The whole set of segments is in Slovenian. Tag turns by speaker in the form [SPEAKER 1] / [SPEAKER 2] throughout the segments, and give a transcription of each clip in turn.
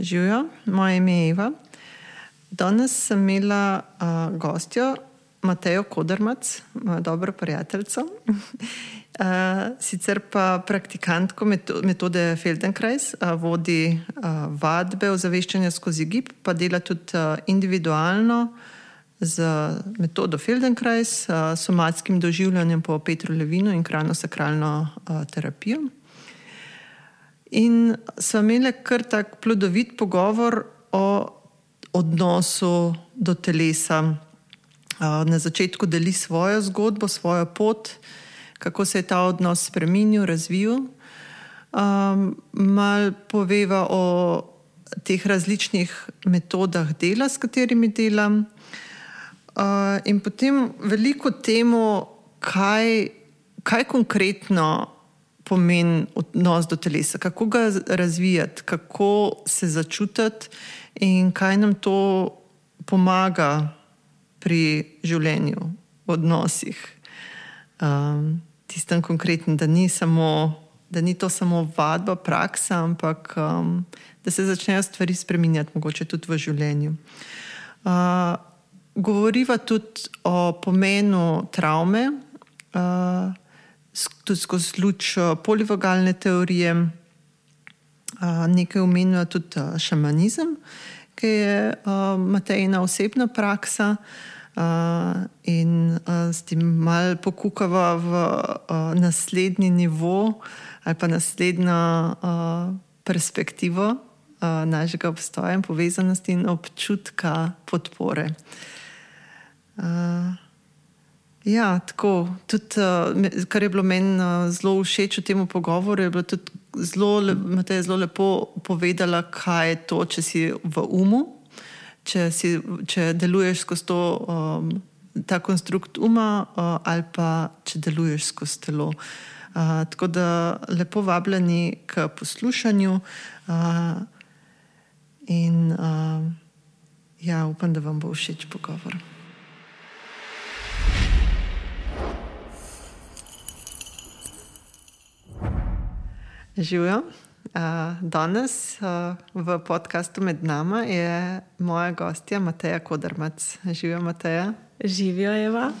[SPEAKER 1] Živijo, moje ime je Eva. Danes sem imela uh, gostjo, Matejo Kodrmac, mojo dobro prijateljico, uh, sicer pa praktikantko metode Feldenkrais, uh, vodi uh, vadbe ozaveščanja skozi gib, pa dela tudi uh, individualno z metodo Feldenkrais, uh, somatskim doživljanjem po Petru Levinu in krajno-sakralno uh, terapijo. In smo imeli kar tak plodovit pogovor o odnosu do telesa. Na začetku deli svojo zgodbo, svojo pot, kako se je ta odnos spremenil, razvil. Um, mal poveva o teh različnih metodah dela, s katerimi delam, uh, in potem veliko temu, kaj, kaj konkretno pomeni odnos do telesa, kako ga razvijati, kako se začutiti in kaj nam to pomaga pri življenju, v odnosih. Um, tistem konkretnem, da ni, samo, da ni to samo vadba, praksa, ampak um, da se začnejo stvari spremenjati, mogoče tudi v življenju. Uh, govoriva tudi o pomenu travme. Uh, tudi skozi luč eh, polivogalne teorije, eh, nekaj omenja tudi eh, šamanizem, ki je Matejna osebna praksa. In s tem malo pokukava v naslednji nivo ali pa naslednjo perspektivo našega obstoja in povezanosti in občutka podpore. Ja, tako. Tudi, uh, kar je bilo meni uh, zelo všeč v tem pogovoru, je bilo tudi zelo, le, zelo lepo povedala, kaj je to, če si v umu, če, si, če deluješ skozi to, um, ta konstrukt uma, uh, ali pa če deluješ skozi telo. Uh, tako da lepo vabljeni k poslušanju. Uh, in uh, ja, upam, da vam bo všeč pogovor. Živijo. Danes v podkastu med nami je moja gostja Mateja Kodrmac. Živijo, Mateja.
[SPEAKER 2] Živijo, Eva.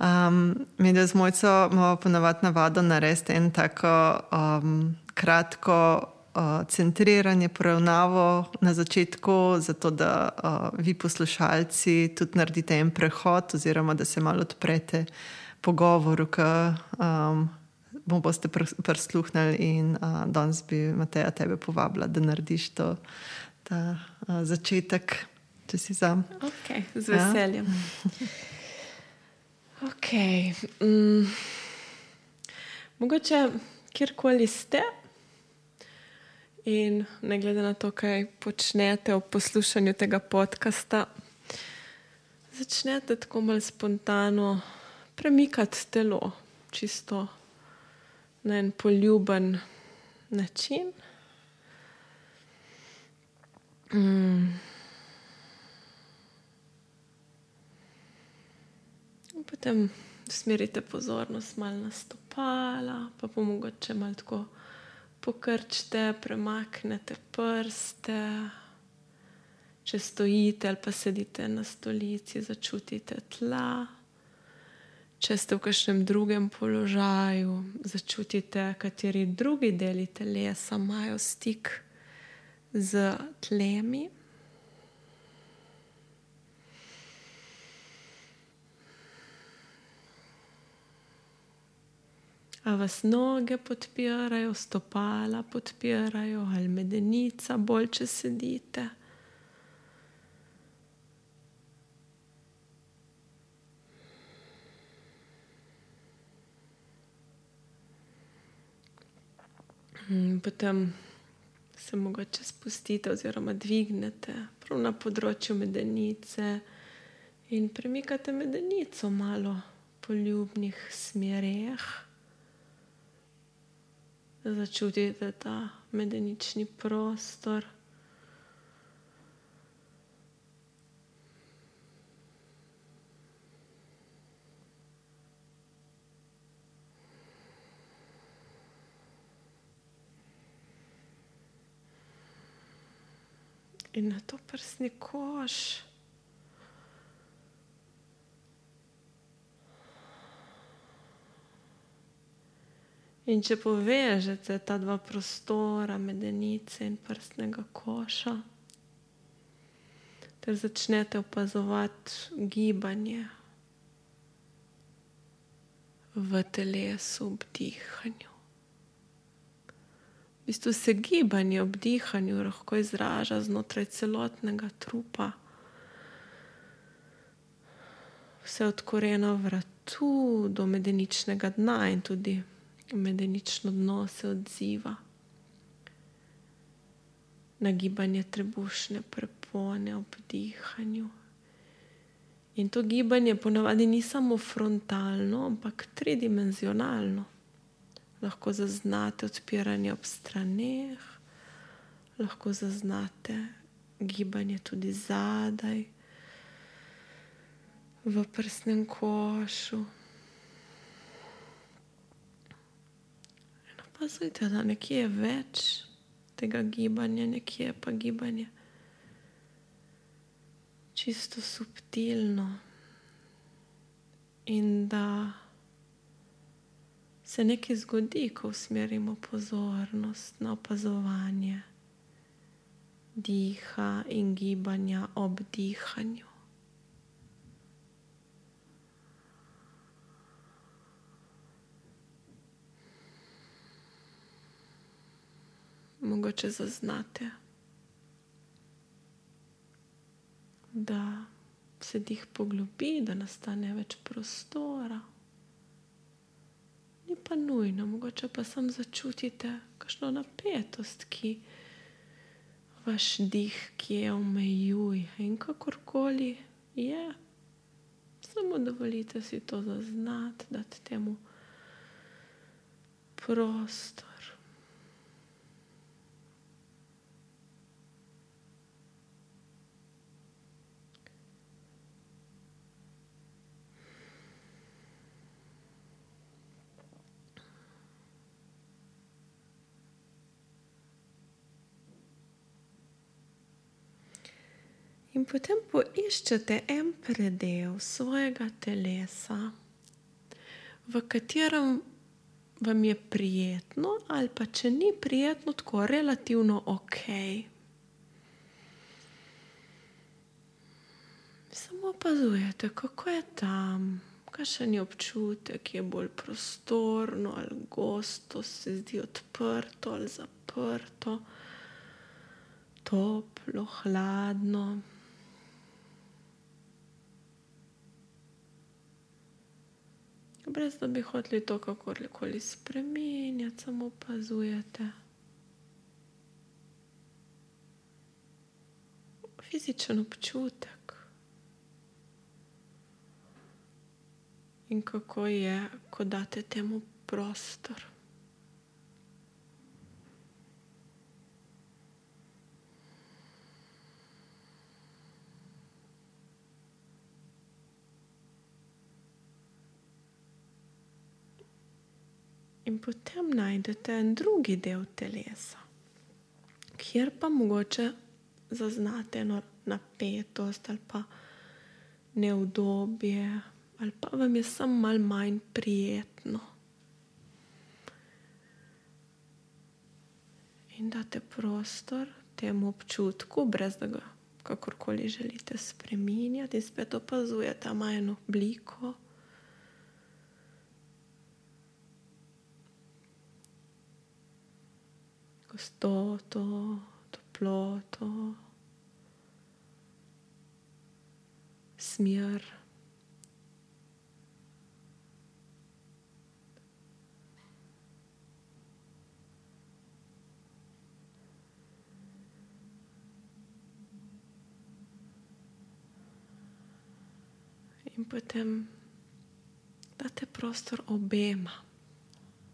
[SPEAKER 1] Um, mi, z mojco imamo ponovadi navado narediti en tako um, kratko uh, centriranje, poravnavo na začetku, zato da uh, vi, poslušalci, tudi naredite en prehod, oziroma da se malo odprete pogovoru, ki um, bomo boste prisluhnili in uh, danes bi Mateja tebe povabila, da narediš to, ta uh, začetek, če si za.
[SPEAKER 2] Okay, z veseljem. Ja? okay. mm. Mogoče kjerkoli ste. In ne glede na to, kaj počnete v poslušanju tega podcasta, začnete tako malo spontano premikati telo, čisto na en poljuben način. Mm. Potem smerite pozornost malo na stopala, pa pomogoče malo tako pokrčite, premaknete prste. Če stojite ali pa sedite na stolici, začutite tla. Če ste v kakšnem drugem položaju, začutite, kateri drugi deli telesa imajo stik z tlemi. A vas noge podpirajo, stopala podpirajo, ali medenica, bolj če sedite. Potem se mogoče spustite oziroma dvignete prav na področju medenice in premikate medenico malo po ljubnih smereh. Začutite ta medenični prostor. In na to prsni koš. In če povežete ta dva prostora, medenice in prstnega koša, ter začnete opazovati gibanje v telesu, ob dihanju. Bistvu se gibanje ob dihanju lahko izraža znotraj celotnega trupa. Vse od korena vratu do medeničnega dna in tudi medenično dno se odziva na gibanje trebušne prepone ob dihanju. In to gibanje ponavadi ni samo frontalno, ampak tridimenzionalno. Lahko zaznate odpiranje ob straneh, lahko zaznate gibanje tudi zadaj, v prsnem košu. opazujte, da nekje je več tega gibanja, nekje pa gibanje čisto subtilno. In da se nekaj zgodi, ko usmerimo pozornost na opazovanje diha in gibanja ob dihanju. mogoče zaznate, da se dih poglobi, da nastane več prostora. Ni pa nujno, mogoče pa samo začutite kakšno napetost, ki vaš dih, ki je omejuje in kakorkoli je. Samo dovolite si to zaznati, da temu prostor. In potem poiščete en predel svojega telesa, v katerem vam je prijetno, ali pa če ni prijetno, tako relativno ok. Samo opazujete, kako je tam, kakšen je občutek, je bolj prostorno ali gosto, se zdi odprto ali zaprto, toplo, hladno. Brez da bi hoteli to kakorkoli spremenjati, samo opazujete. Fizičen občutek in kako je, ko date temu prostor. In potem najdete en drugi del telesa, kjer pa mogoče zaznate eno napetost ali pa neudobje, ali pa vam je samo malo manj prijetno. In date prostor temu občutku, brez da ga kakorkoli želite spremenjati, in spet opazujete, ima eno obliko. Gostoto, toploto, smer. In potem date prostor obema,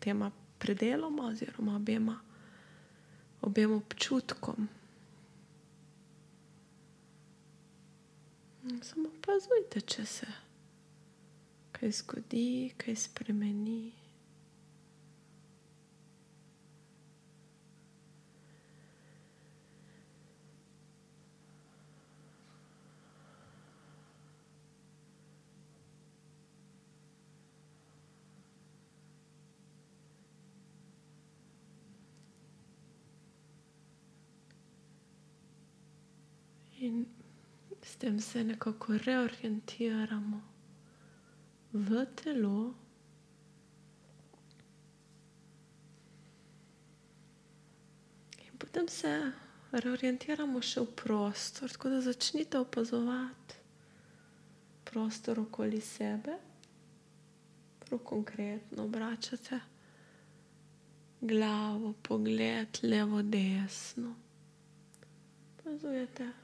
[SPEAKER 2] tema predeloma, oziroma obema obem občutkom. Samo opazujte, če se kaj zgodi, kaj spremeni. S tem se nekako reorientiramo v telo. In potem se reorientiramo še v prostor, tako da začnite opazovati prostor okoli sebe, prav konkretno obračate glavo, pogled levo, desno. Opazujete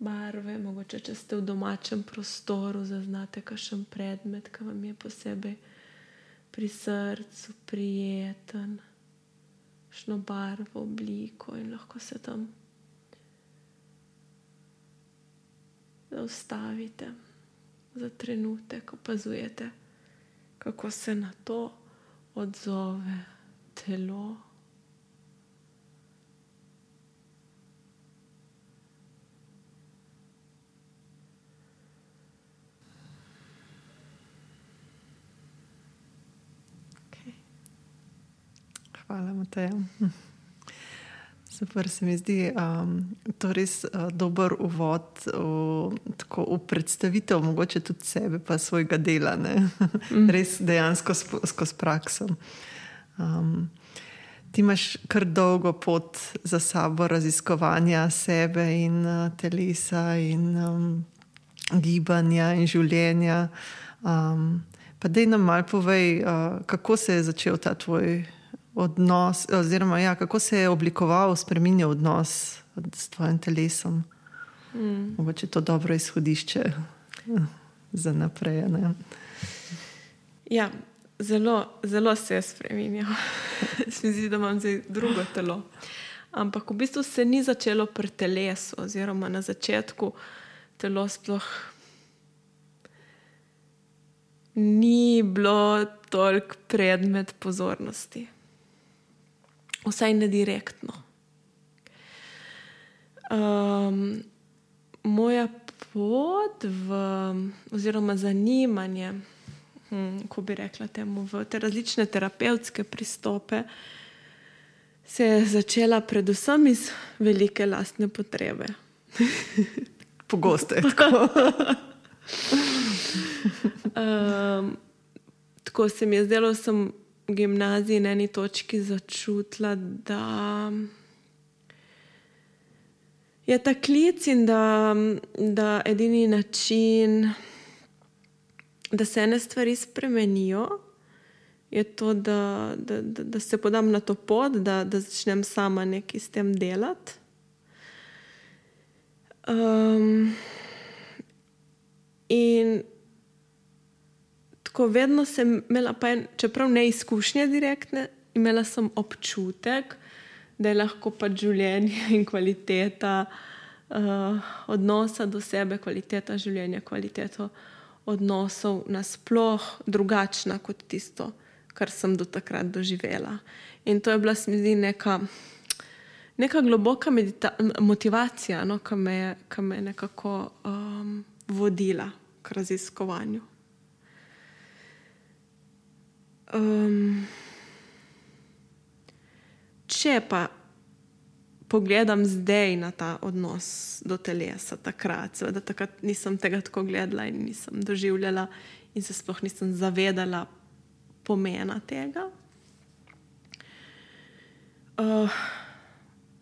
[SPEAKER 2] barve, mogoče če ste v domačem prostoru, zaznate kakšen predmet, ki vam je posebej pri srcu, prijeten, šno barvo, obliko in lahko se tam zaustavite za trenutek, opazujete, kako se na to odzove telo.
[SPEAKER 1] Hvala, Mateja. Super se mi zdi, da um, je to res uh, dober uvod v, tako, v predstavitev, mogoče tudi sebe, pa svojega dela, mm. res dejansko skozi prakso. Um, ti imaš kar dolgo pot za sabo raziskovanja sebe in uh, telesa, in um, gibanja in življenja. Um, pa da nam malo povej, uh, kako se je začel ta tvoj odnos, oziroma ja, kako se je oblikoval, spremenil odnos s tvojim telesom. Mm. Mogoče je to dobro izhodišče za naprej.
[SPEAKER 2] Ja, zelo, zelo se je spremenil. Zdi se, da imam zdaj drugo telo. Ampak v bistvu se ni začelo pri telesu, oziroma na začetku telo sploh ni bilo toliko predmet pozornosti vsaj ne direktno. Um, moja pot, v, oziroma zanimanje, hm, ko bi rekla temu, v te različne terapevtske pristope, se je začela predvsem iz velike lastne potrebe.
[SPEAKER 1] Pogosto je tako.
[SPEAKER 2] um, tako se mi je zdelo, da sem gimnaziji na eni točki začutila, da je ta klic in da, da edini način, da se ene stvari spremenijo, je to, da, da, da, da se podam na to pot, da, da začnem sama nekaj s tem delati. Um, in tako vedno sem imela, en, čeprav ne izkušnje direktne, imela sem občutek, da je lahko pač življenje in kvaliteta uh, odnosa do sebe, kvaliteta življenja, kvaliteta odnosov nasplošno drugačna kot tisto, kar sem do takrat doživela. In to je bila, se mi zdi, neka. Neka globoka motivacija, no, ki me, me je nekako um, vodila k raziskovanju. Um, če pa pogledam zdaj na ta odnos do telesa, takrat, seveda, takrat nisem tega tako gledala in nisem doživljala, in se sploh nisem zavedala pomena tega. Uh,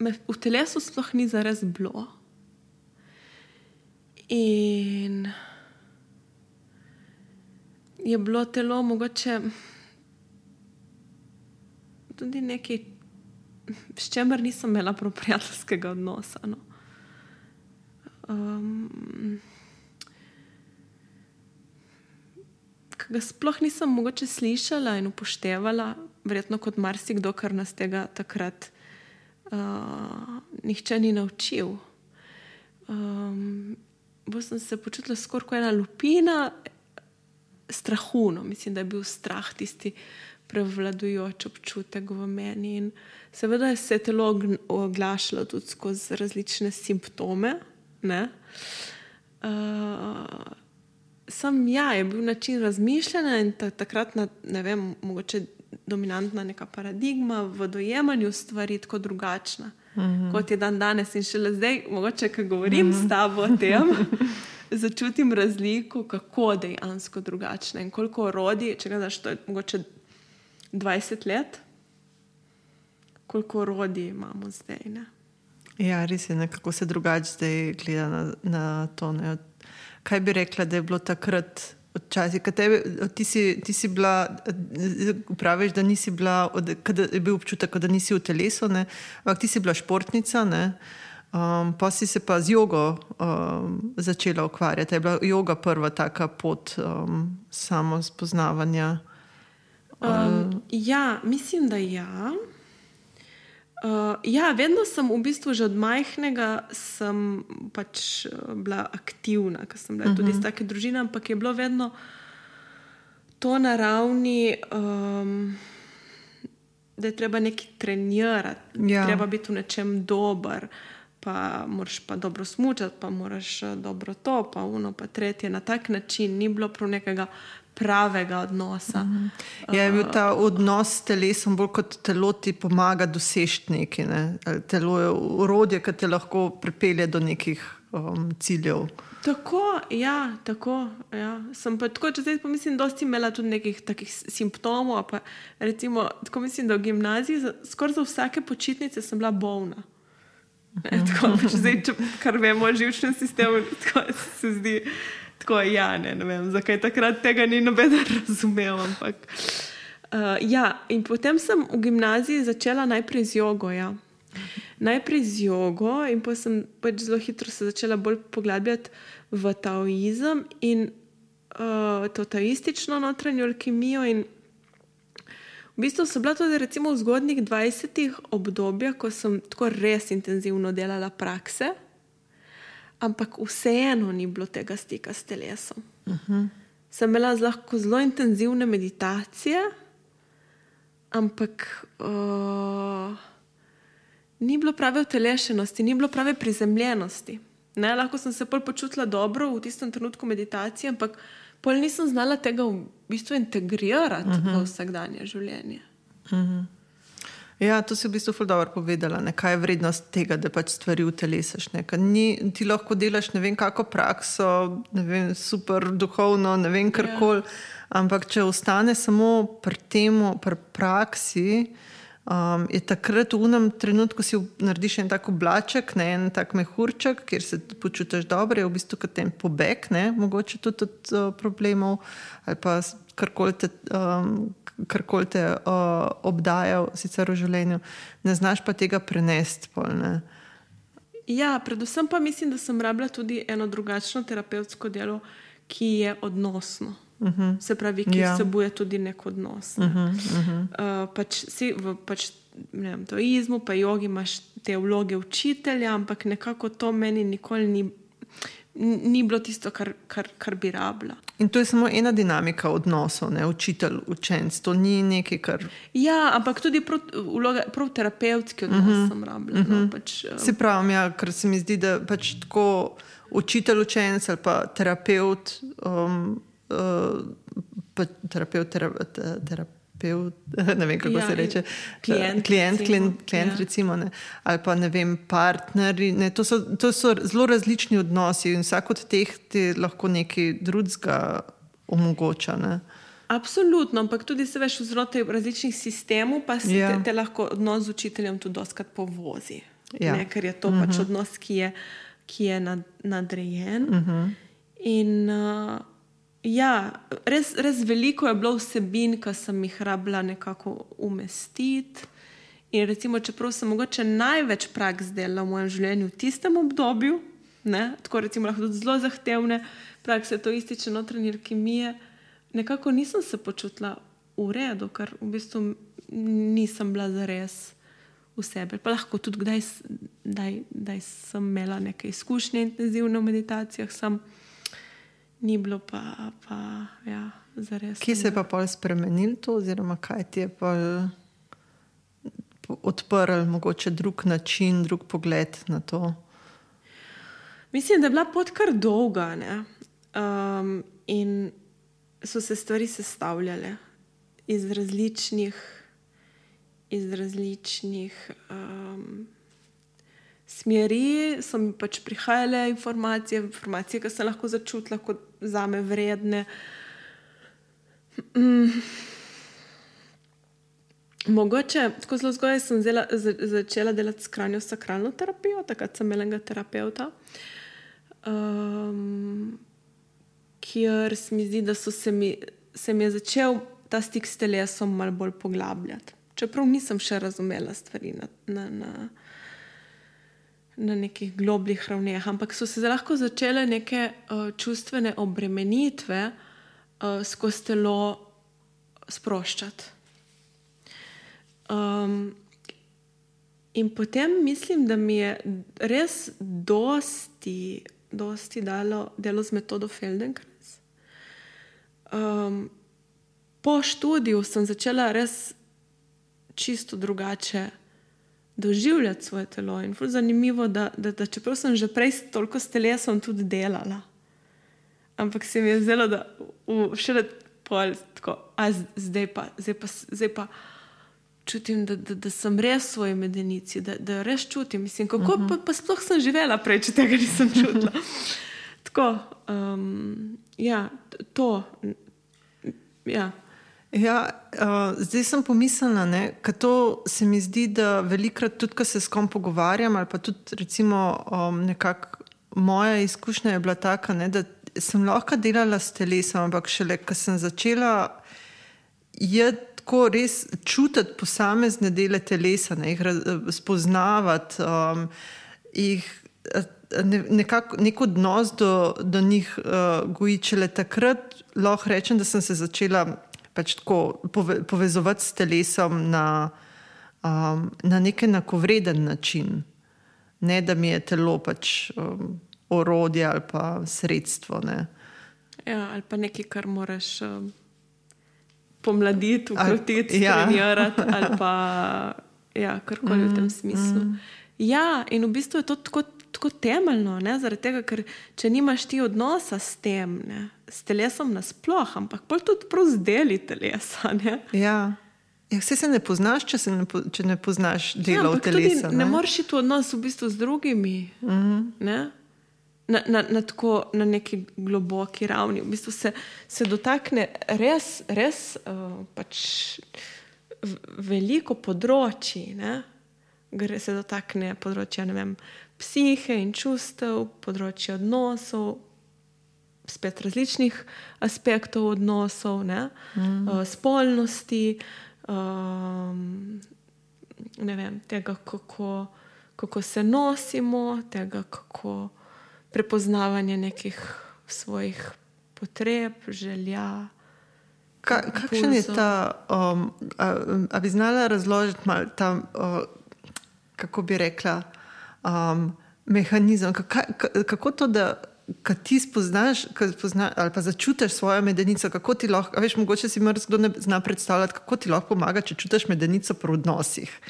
[SPEAKER 2] me v telesu sploh ni zares bilo. In je bilo telo mogoče tudi nekaj, s čemer nisem imela prijateljskega odnosa. No. Um, ga sploh nisem mogoče slišala in upoštevala, verjetno kot marsikdo, kar nas tega takrat uh, nihče ni naučil. Um, Bo sem se počutila skoraj kot ena lupina strahu. No. Mislim, da je bil strah tisti, prevladujoč občutek v meni. In seveda se je telo oglašalo tudi skozi različne simptome. Uh, sam ja, je bil način razmišljanja in ta, takrat, na, ne vem, mogoče dominantna neka paradigma v dojemanju stvari tako drugačna. mm -hmm. kot je dan danes. In šele zdaj, mogoče, ko govorim mm -hmm. s tabo o tem, začutim razliko, kako dejansko drugačne in koliko orodij, če gledaš, to je mogoče 20 let, koliko orodij imamo zdaj. Ne?
[SPEAKER 1] Ja, res je, kako se drugače zdaj gleda na, na to. Ne. Kaj bi rekla, da je bilo takrat? Včasih, tebe, ti, si, ti si bila, praviš, da nisi bila, da je bil občutek, da nisi v telesu, ne? ampak ti si bila športnica, um, pa si se pa z jogo um, začela ukvarjati. Je bila joga prva taka pot um, samo spoznavanja?
[SPEAKER 2] Um, ja, mislim, da ja. Uh, ja, vedno sem v bistvu že od majhnega pač, uh, bila aktivna, ker sem bila uh -huh. tudi iz mhm. take družine, ampak je bilo vedno to na ravni, um, da je treba nekaj trenirati, ja. treba biti v nečem dober. Pa moraš pa dobro smučati, pa moraš uh, dobro to, pa uno, pa tretje. Na tak način ni bilo prav nekega pravega odnosa. Mm
[SPEAKER 1] -hmm. Je bil ta odnos s telesom bolj kot telo ti pomaga doseči nekaj. Ne? Telo je urodje, ki te lahko pripelje do nekih um, ciljev.
[SPEAKER 2] Tako, ja, tako. Ja. Sem pa tako, če zdaj pomislim, da sem imela tudi nekih takih simptomov. Pa, recimo, tako mislim, da v gimnaziji, skoraj za vsake počitnice sem bila bolna. Ne, tako, pač zdaj, če, kar vemo o živčnem sistemu, tako se zdi tako, ja, ne, ne vem, zakaj takrat tega ni noben razumel. Ampak, uh, ja, in potem sem v gimnaziji začela najprej z jogo. Ja. Najprej z jogo, in potem sem pač zelo hitro se začela bolj poglabljati v taoizem in uh, to taoistično notranjo alkimijo. V bistvu so bila tudi v zgodnjih 20-ih obdobja, ko sem tako res intenzivno delala prakse ampak vseeno ni bilo tega stika s telesom. Uh mhm. -huh. Sem imela lahko zelo intenzivne meditacije, ampak uh, ni bilo prave utelešenosti, ni bilo prave prizemljenosti. Ne, lahko sem se bolj počutila dobro v tistem trenutku meditacije, ampak pol nisem znala tega v bistvu integrirati uh -huh. v mhm. vsakdanje življenje. Uh mhm. -huh.
[SPEAKER 1] Ja, to si v bistvu dobro povedala. Ne? Kaj je vrednost tega, da pač stvari utelesiš? Ti lahko delaš ne vem, kako prakso, ne vem, super duhovno, ne vem, kar koli. Ja. Ampak če ostane samo pri tem, pri praksi, um, je takrat v unem trenutku, si narediš en tak oblaček, ne en tak mehurček, kjer se počutiš dobro, je v bistvu kot en pobeg, ne? mogoče tudi od uh, problemov ali pa karkoli te. Um, kar koli te uh, obdaja, sicer v življenju, ne znaš pa tega prenesti. Pol,
[SPEAKER 2] ja, predvsem pa mislim, da sem rabila tudi eno drugačno terapevtsko delo, ki je odnosno. Uh mhm. -huh. Se pravi, ki ja. vsebuje tudi nek odnos. Ne? Uh -huh, uh -huh. Uh, pač si v pač, vem, toizmu, pa jogi imaš te vloge učitelja, ampak nekako to meni nikoli ni ni bilo tisto, kar, kar, kar bi rabila.
[SPEAKER 1] In to je samo ena dinamika odnosov, ne učitelj, učenec. To ni nekaj, kar.
[SPEAKER 2] Ja, ampak tudi prav, vloga, prav terapevtski odnos uh mhm. -huh. sem rabila. Uh -huh. no, mhm. pač,
[SPEAKER 1] um... Se pravi, ja, ker se mi zdi, da pač tako učitelj, učenec ali pa terapeut. Um, uh, pa terapeut, terapeut, terapeut terapeut, ne vem kako ja, se reče, klient, klient, klient, klient ja. recimo, ne, ali pa ne vem, partnerji. Ne, to, so, to so zelo različni odnosi in vsak od teh ti lahko nekaj drugega omogoča. Ne.
[SPEAKER 2] Absolutno, ampak tudi se veš vzrote različnih sistemov, pa se ja. te, te lahko odnos z učiteljem tudi doskrat povozi. Ja. Ne, ker je to uh -huh. pač mhm. odnos, ki je, ki je nad, nadrejen. Uh mhm. -huh. In uh, Ja, res, res veliko je bilo vsebin, ki sem jih rabila nekako umestiti. In recimo, čeprav sem mogoče največ praks delala v mojem življenju v tistem obdobju, ne, tako recimo lahko tudi zelo zahtevne prakse, to ističe notranje alkimije, nekako nisem se počutila v redu, ker v bistvu nisem bila za res v sebi. Pa lahko tudi kdaj, daj, daj sem imela neke izkušnje intenzivne v meditacijah. Sem, ni bilo pa, pa ja, za res.
[SPEAKER 1] Kje se je pa pol spremenil to, oziroma kaj ti je pa odprl, mogoče drug način, drug pogled na to?
[SPEAKER 2] Mislim, da je bila pot kar dolga um, in so se stvari sestavljale iz različnih, iz različnih um, smeri so mi pač prihajale informacije, informacije, ki sem lahko začutila kot za me vredne. Mm. Mogoče tako zelo zgodaj sem zela, za, začela delati s kranjo sakralno terapijo, takrat sem imela terapeuta, um, kjer se mi zdi, da se mi, se mi je začel ta stik s telesom malo bolj poglabljati. Čeprav nisem še razumela stvari na, na, na, na nekih globljih ravneh, ampak so se lahko začele neke uh, čustvene obremenitve uh, skozi telo sproščati. Um, in potem mislim, da mi je res dosti, dosti dalo delo z metodo Feldenkrais. Um, po študiju sem začela res čisto drugače doživljati svoje telo. In je zanimivo, da, da, da čeprav sem že prej toliko s telesom tudi delala, ampak se mi je zdelo, da še le pol, tako, a zdaj pa, zdaj pa, zdaj pa čutim, da, da, da sem res v svoji medenici, da, da res čutim. Mislim, kako uh -huh. pa, pa sploh sem živela prej, če tega nisem čutila. Tako, um, ja, to. Ja.
[SPEAKER 1] Ja, uh, zdaj sem pomislila, da to se mi zdi, da velikrat, tudi ko se s kom pogovarjam, ali pa tudi recimo, um, nekako moja izkušnja je bila taka, ne, da sem lahko delala s telesom, ampak šele, ko sem začela jedeti tako res čutiti posamezne dele telesa, ne, jih spoznavati, um, jih ne, nekako nek odnos do, do njih uh, gojiti. Le takrat lahko rečem, da sem se začela pač tako pove, povezovati s telesom na, um, na nek enakovreden način. Ne da mi je telo pač um, orodje ali pa sredstvo. Ne.
[SPEAKER 2] Ja, ali pa nekaj, kar moraš. Um pomladiti, ukrotiti, ja. trenirati ali pa ja, karkoli mm, v tem mm, smislu. Mm. Ja, in v bistvu je to tako, tako temeljno, ne? zaradi tega, ker če nimaš ti odnosa s tem, ne? S telesom nasplošno, ampak bolj tudi prav z deli telesa. Ne?
[SPEAKER 1] Ja. Ja, vse se ne poznaš, če, ne, po, če ne poznaš dela ja, telesa.
[SPEAKER 2] Ne, ne moreš iti v odnos v bistvu z drugimi. Mm -hmm na, na, na, tako, na neki globoki ravni. V bistvu se, se dotakne res, res uh, pač veliko področji. Ne? Gre se dotakne področja vem, psihe in čustev, področja odnosov, spet različnih aspektov odnosov, mm. uh, spolnosti, um, vem, tega, kako, kako se nosimo, tega, kako prepoznavanje nekih svojih potreb, želja.
[SPEAKER 1] Ka, kakšen je ta, um, ali bi znala razložiti malo ta, uh, kako bi rekla, um, mehanizem? Kako, kako to, da ti spoznaš, spozna, ali pa začutiš svojo medenico, kako ti lahko, veš, mogoče si mrzlo ne zna predstavljati, kako ti lahko pomaga, če čutiš medenico pri odnosih.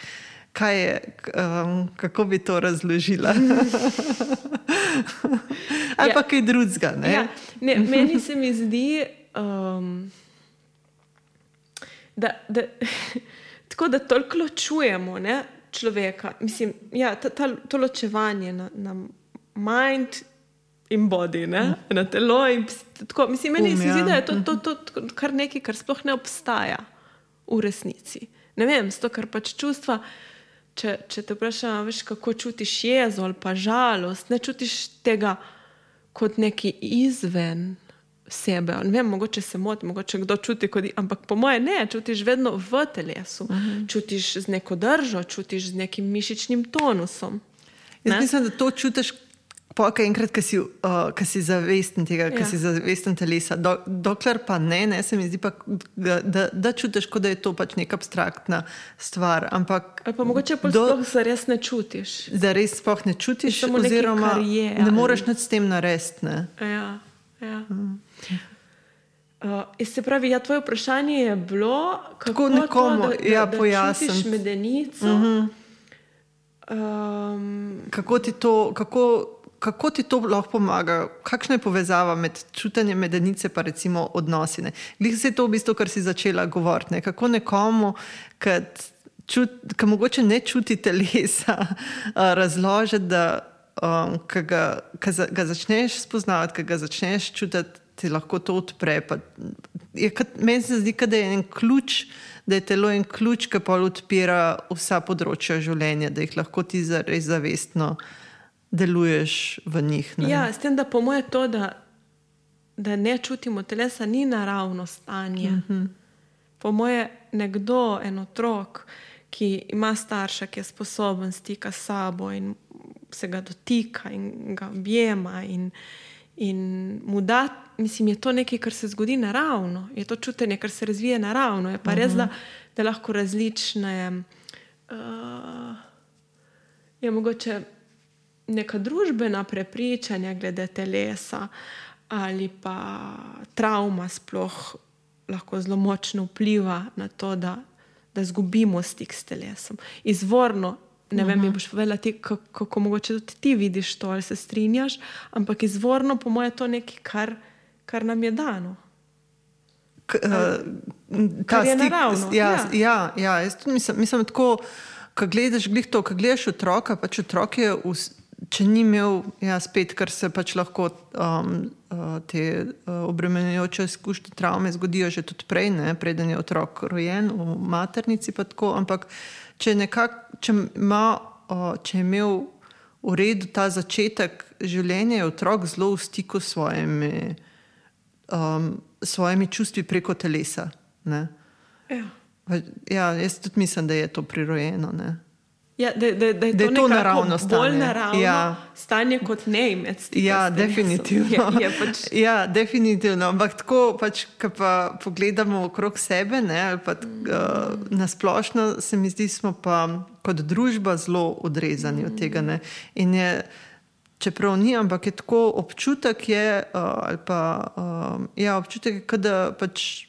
[SPEAKER 1] Je, um, kako bi to razložila? Ali ja. pa kaj drugega. Ja.
[SPEAKER 2] Meni se mi zdi, um, da, da, tako, da toliko ločujemo ne, človeka. Mislim, ja, ta, ta, to ločevanje na, na mind in body, ne, na telo. Tako, mislim, meni um, se zdi, da je to, to, to, to kar nekaj, kar sploh ne obstaja v resnici. Ne vem, zato ker pač čustva če, če te vprašam, veš, kako čutiš jezo ali pa žalost, ne čutiš tega kot neki izven sebe. Ne vem, mogoče se motim, mogoče kdo čuti, kot, ampak po mojem ne, čutiš vedno v telesu, uh mhm. -huh. čutiš z neko držo, čutiš z nekim mišičnim tonusom.
[SPEAKER 1] Jaz ne? mislim, da to čutiš Pokaj enkrat, ki si, uh, si zavesten tega, ki ja. si zavesten telesa. Do, dokler pa ne, ne, se mi zdi, pa, da, da, da čutiš, da je to pač neka abstraktna stvar. Ampak,
[SPEAKER 2] pa mogoče do, sploh res ne čutiš.
[SPEAKER 1] Da res sploh ne čutiš, oziroma je, ne moreš s tem narediti.
[SPEAKER 2] Ja, ja. Hmm. Uh, se pravi, ja, tvoje vprašanje je bilo, kako nekomu to, da, ja, pojasniti. Čutiš medenico. Uh -huh.
[SPEAKER 1] um, kako ti to? Kako, kako ti to lahko pomaga, kakšna je povezava med čutenjem medenice in recimo odnosi. Glede se je to v bistvu, kar si začela govoriti. Ne? Kako nekomu, ki ki mogoče ne čuti telesa, uh, razložiti, da um, ko ga, ko za, ga začneš spoznavati, ko ga začneš čutiti, ti lahko to odpre. Pa, je, kad, meni se zdi, da je en ključ. Da je telo en ključ, ki pa odpira vsa področja življenja, da jih lahko ti res zavestno deluješ v njih. Ne?
[SPEAKER 2] Ja, s tem, da po mojem to, da, da ne čutimo telesa, ni naravno stanje. Uh -huh. Po mojem, nekdo, en otrok, ki ima starša, ki je sposoben stika s sabo in se ga dotika in ga objema in, in mu da. Mislim, je to nekaj, kar se zgodi naravno, je to čutenje, kar se razvije naravno. Je pa uh -huh. res, da, da lahko različne, uh, je mogoče neka družbena prepričanja glede telesa ali pa travma sploh lahko zelo močno vpliva na to, da, da izgubimo stik s telesom. Izvorno, ne vem, mi boš povedala, ti, kako, kako mogoče tudi ti vidiš to ali se strinjaš, ampak izvorno, po mojem, je to nekaj, kar, kar nam je dano.
[SPEAKER 1] K, uh, kar je stik, naravno. Ja, ja. ja, ja jaz mislim, mislim tako. Ko gledaš, to, ko gledaš otroka, pač otrok je v, če ni imel, ja, spet, ker se pač lahko um, uh, te uh, obremenjujoče izkušnje, travme zgodijo že tudi prej, ne, preden je otrok rojen v maternici. Tako, ampak če, nekak, če, ima, uh, če je imel v redu ta začetek življenja, je otrok zelo v stiku s svojimi, um, svojimi čustvi preko telesa. Ja. Ja, jaz tudi mislim, da je to prirojeno. Ne.
[SPEAKER 2] Ja, da, da, da je
[SPEAKER 1] da
[SPEAKER 2] to,
[SPEAKER 1] je to naravno stanje.
[SPEAKER 2] Bolj naravno ja. stanje kot ne imeti.
[SPEAKER 1] Ja, definitivno.
[SPEAKER 2] Je, je pač...
[SPEAKER 1] ja, definitivno. Ampak tako, pač, ko pa pogledamo okrog sebe, ne, pa, mm. uh, na splošno se mi zdi, smo pa kot družba zelo odrezani mm. od tega. Ne. In je, čeprav ni, ampak je tako občutek, je, uh, pa, uh, ja, občutek da pač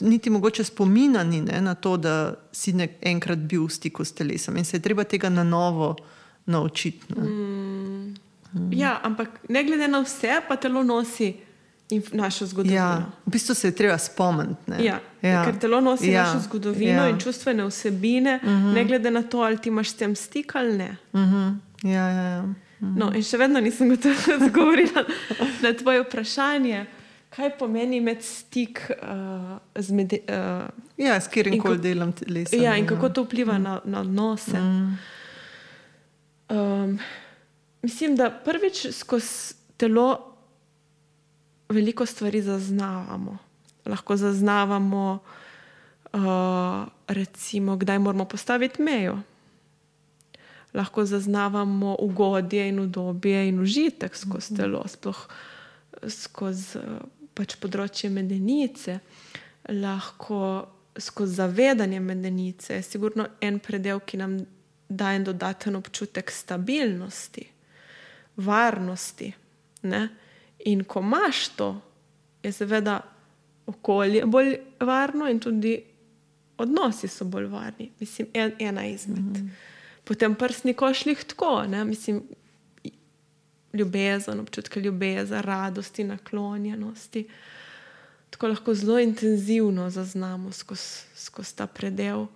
[SPEAKER 1] niti mogoče spomina ni ne, na to, da si nek, enkrat bil v stiku s telesom in se je treba tega na novo naučiti.
[SPEAKER 2] Mm. Mm. Ja, ampak ne glede na vse, pa telo nosi našo zgodovino.
[SPEAKER 1] Ja, v bistvu se je treba spomniti.
[SPEAKER 2] Ja, ja. Ker telo nosi ja. našo zgodovino ja. in čustvene vsebine, mm -hmm. ne glede na to, ali ti imaš s tem stik ali ne.
[SPEAKER 1] Mm -hmm. ja, ja, ja. Mm
[SPEAKER 2] -hmm. no, in še vedno nisem gotovo odgovorila na tvoje vprašanje kaj pomeni imeti stik uh, z med, uh,
[SPEAKER 1] ja, katerim koli delom telesa.
[SPEAKER 2] Ja, in ja. kako to vpliva mm. na, na odnose. Mm. Um, mislim, da prvič skozi telo veliko stvari zaznavamo. Lahko zaznavamo, uh, recimo, kdaj moramo postaviti mejo. Lahko zaznavamo ugodje in udobje in užitek skozi mhm. telo, sploh skozi pač področje medenice, lahko skozi zavedanje medenice, je sigurno en predel, ki nam daje dodaten občutek stabilnosti, varnosti. Ne? In ko imaš to, je seveda okolje bolj varno in tudi odnosi so bolj varni. Mislim, en, ena izmed. Mm -hmm. Potem prstni košljih tako, ne? mislim, ljubezen, občutke ljubezni, radosti, naklonjenosti. Tako lahko zelo intenzivno zaznamo skozi skoz ta predel.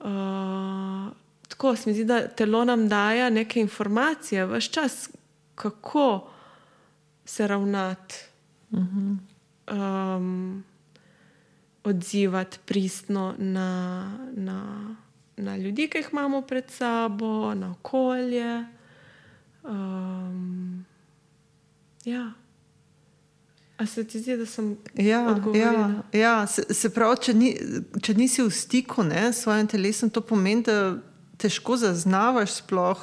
[SPEAKER 2] Uh, tako se mi zdi, da telo nam daje neke informacije, vse čas, kako se ravnati, uh -huh. um, odzivati pristno na, na, na ljudi, ki jih imamo pred sabo, na okolje. Um, ja. A se ti zdi, da sem
[SPEAKER 1] ja, odgovorila? Ja, ja. Se, se pravi, če, ni, če nisi v stiku ne, s svojim telesom, to pomeni, da težko zaznavaš sploh,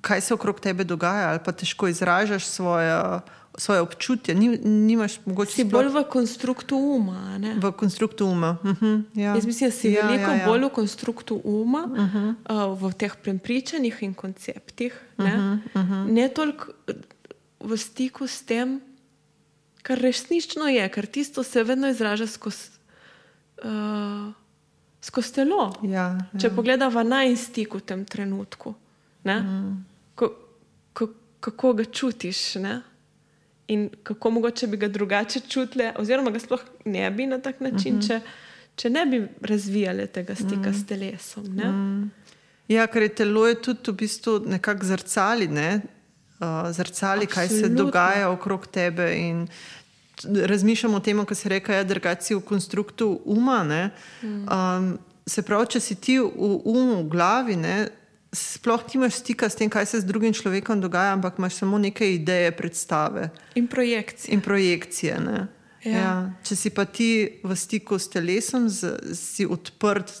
[SPEAKER 1] kaj se okrog tebe dogaja, ali pa težko izražaš svoje svoje občutje. Ni, nimaš mogoče.
[SPEAKER 2] Si bolj v konstruktu uma. Ne?
[SPEAKER 1] V konstruktu uma. Uh mhm, -huh, ja.
[SPEAKER 2] Jaz mislim, da si ja, veliko ja, ja. bolj v konstruktu uma, uh -huh. uh, v teh prepričanjih in konceptih. Ne, uh -huh, uh -huh. ne toliko v stiku s tem, kar resnično je, ker tisto se vedno izraža skozi. Uh, Skozi telo.
[SPEAKER 1] Ja, ja.
[SPEAKER 2] Če pogledamo na en stik v tem trenutku, mm. Ko, ko, kako ga čutiš, ne? in kako mogoče bi ga drugače čutile, oziroma ga sploh ne bi na tak način, mhm. -huh. če, če ne bi razvijali tega stika mm. s telesom. Mm.
[SPEAKER 1] Ja, ker je telo je tudi v bistvu nekako zrcali, ne? uh, zrcali kaj se dogaja okrog tebe. Razmišljamo o tem, kar se reče, da ja, si v konstruktu uma. Mm. Um, se pravi, če si ti v umu, v glavi, ne, sploh nimaš stika s tem, kaj se z drugim človekom dogaja, ampak imaš samo neke ideje, predstave.
[SPEAKER 2] In projekcije.
[SPEAKER 1] In projekcije ja. Ja. Če si pa ti v stiku s telesom, z, si odprt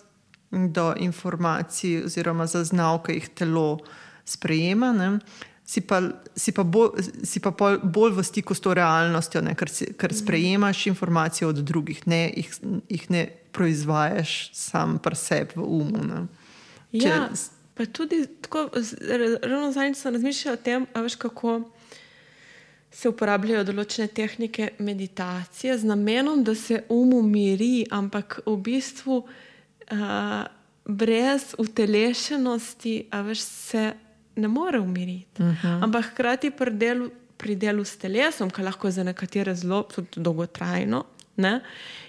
[SPEAKER 1] do informacij oziroma zaznav, ki jih telo sprejema. Ne? Si pa, si pa, bolj, si pa bolj v stiku s to realnostjo, ne? ker, si, ker sprejemaš informacije od drugih, ne jih, jih ne proizvajaš sam pri sebi v umu. Ne?
[SPEAKER 2] Ja, pa tudi tako, ravno zadnjič sem razmišljal o tem, veš, kako se uporabljajo določene tehnike meditacije z namenom, da se um umiri, ampak v bistvu uh, brez utelešenosti, a veš, se ne more umiriti. Uh mhm. -huh. Ampak hkrati pri delu, pri delu s telesom, ki lahko za nekatere zelo dolgotrajno. Ne?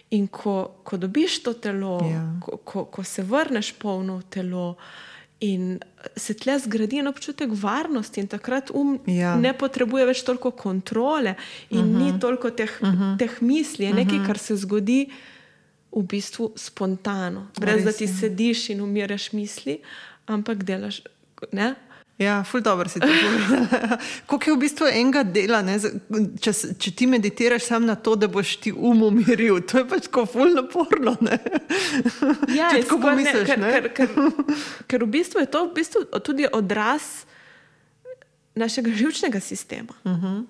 [SPEAKER 2] In ko, ko dobiš to telo, ja. ko, ko, ko se vrneš polno v telo, uh, In se tle zgradi en občutek varnosti, in takrat um ja. ne potrebuje več toliko kontrole in uh -huh. ni mhm. toliko teh, uh mhm. -huh. teh misli. Je nekaj, uh mhm. -huh. kar se zgodi v bistvu spontano, brez Res, da ti sediš in umiraš misli, ampak delaš. Ne?
[SPEAKER 1] Ja, ful dobro si to povedal. Kako je v bistvu enega dela, če, če ti meditiraš samo na to, da boš ti um umiril, to je pač tako ful naporno.
[SPEAKER 2] Ja, tako pomisliš. Ker, ker, ker, ker v bistvu je to v bistvu tudi odraz našega živčnega sistema. Uh -huh.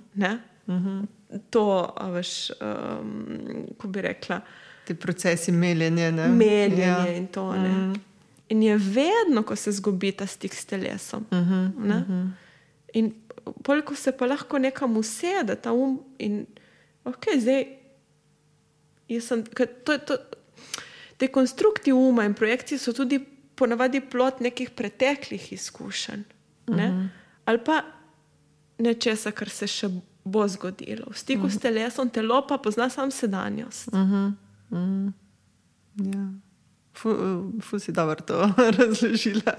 [SPEAKER 2] uh -huh. To, veš, um, ko bi rekla.
[SPEAKER 1] Ti procesi meljenja.
[SPEAKER 2] Meljenje ja. in to. Uh -huh. In je vedno, ko se zgubi ta stik s telesom. Uh -huh, uh -huh. In koliko se pa lahko nekam usede, ta um. In, okay, zdaj, sem, to, to, te konstrukti uma in projekcije so tudi ponavadi plot nekih preteklih izkušenj. Ne? Uh -huh. Ali pa nečesa, kar se še bo zgodilo. V stiku uh -huh. s telesom, telo pa pozna samo sedanjost. Uh -huh. Uh -huh.
[SPEAKER 1] Yeah. Ful si dobro to razložila.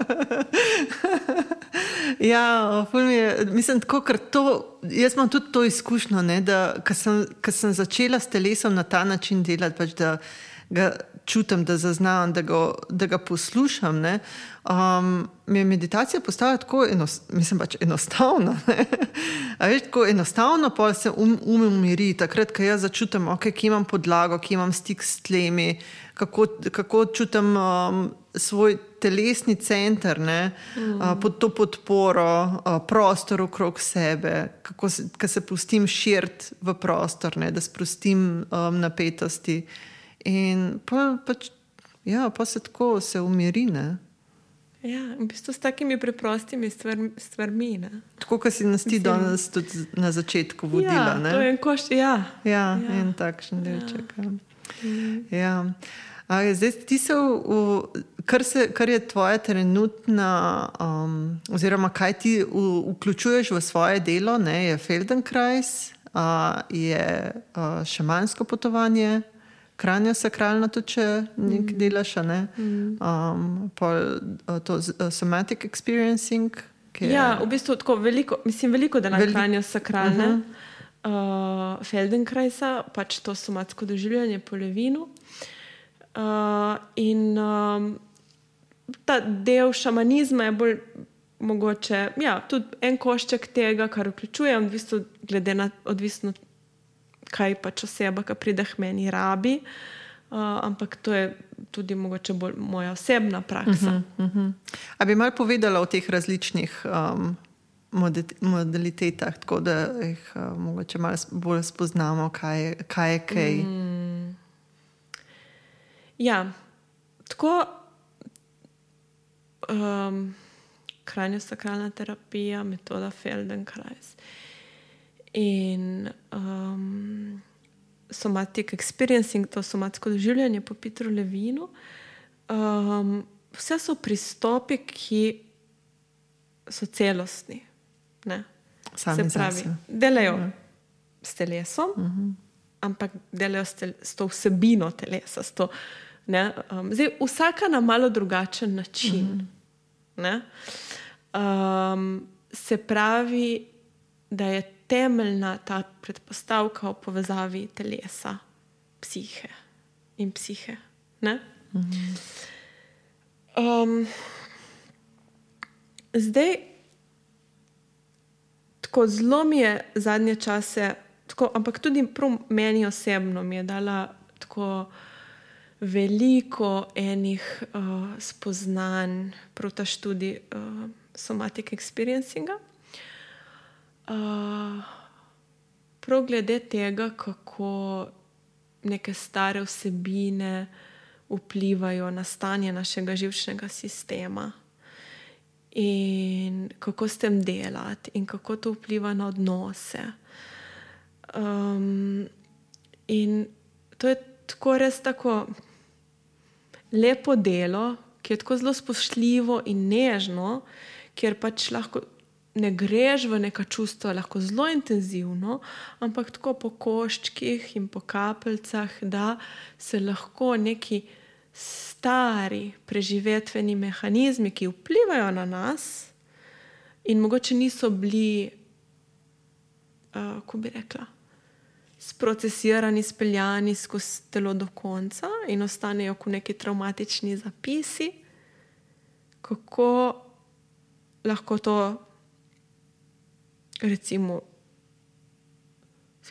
[SPEAKER 1] ja, je, mislim, tako, to, jaz imam tudi to izkušnjo, da ko sem, sem začela s telesom na ta način delati, pač, da ga čutim, da zaznam, da ga, da ga poslušam. Ne, um, mi je meditacija postala tako enost, mislim, pač enostavna. Veš, tako enostavno pa se um, um umiri, takrat, ko jaz začutim, okay, ki imam podlago, ki imam stik s tlemi kako, kako čutim um, svoj telesni center, mm. uh, pod to podporo, uh, prostor okrog sebe, kako se, se pustim širiti v prostor, ne? da sprostim um, napetosti. In pa, pač, ja, pa se tako se umiri. Ne?
[SPEAKER 2] Ja, v bistvu s takimi preprostimi stvarmi. stvarmi
[SPEAKER 1] tako, kot si nas ti danes tudi na začetku vodila.
[SPEAKER 2] Ja, to je en koš, ja.
[SPEAKER 1] Ja, ja. en takšen delček. Ja. Ja. A, zdaj, ti se, v, kar, se, kar je tvoja trenutna, um, oziroma kaj ti v, vključuješ v svoje delo, ne, je Feldenkrais, a, je a, šamansko potovanje, kranjo sakralno, tudi če nekaj mm. delaš, ne, mm. um, pa to somatic experiencing.
[SPEAKER 2] Ja, v bistvu tako veliko, mislim, veliko da na Veli kranjo sakralne. Uh -huh uh, Feldenkraisa, pač to somatsko doživljanje po Levinu. Uh, in um, ta del šamanizma je bolj mogoče, ja, tudi en košček tega, kar vključuje, odvisno, glede na odvisno, kaj pač oseba, ki pride k meni, rabi. Uh, ampak to je tudi mogoče bolj moja osebna praksa. Uh -huh, uh -huh.
[SPEAKER 1] Ali bi malo povedala o teh različnih um, modalitetah, tako da jih uh, mogoče malo bolj spoznamo, kaj, kaj je kaj. Mm.
[SPEAKER 2] Ja, tako um, krajnja sakralna terapija, metoda Feldenkrais in um, somatic experiencing, to somatsko doživljanje po Petru Levinu. Um, vse so pristopi, ki so celostni. Ne?
[SPEAKER 1] Sami se pravi,
[SPEAKER 2] delajo ja. s telesom, uh mhm. -huh. ampak delajo s, tel s to vsebino telesa, s to Ne? Um, zdaj, vsaka na malo drugačen način. Ne? Um, se pravi, da je temeljna ta predpostavka o povezavi telesa, psihe in psihe. Ne? Um, zdaj, tako zelo mi je zadnje čase, tako, ampak tudi meni osebno mi je dala tako veliko enih uh, spoznanj, proti študiju uh, somatic experiencinga. Uh, prav glede tega, kako neke stare vsebine vplivajo na stanje našega živčnega sistema in kako s tem delati, in kako to vpliva na odnose. Um, in to je tako res tako lepo delo, ki je tako zelo spoštljivo in nežno, ker pač lahko ne greš v neka čustva, lahko zelo intenzivno, ampak tako po koščkih in po kapeljcah, da se lahko neki stari preživetveni mehanizmi, ki vplivajo na nas, in mogoče niso bili, uh, kako bi rekla. Sprocesirani, speljani skozi telo do konca in ostanejo kot neki traumatični zapisi, kako lahko to, recimo,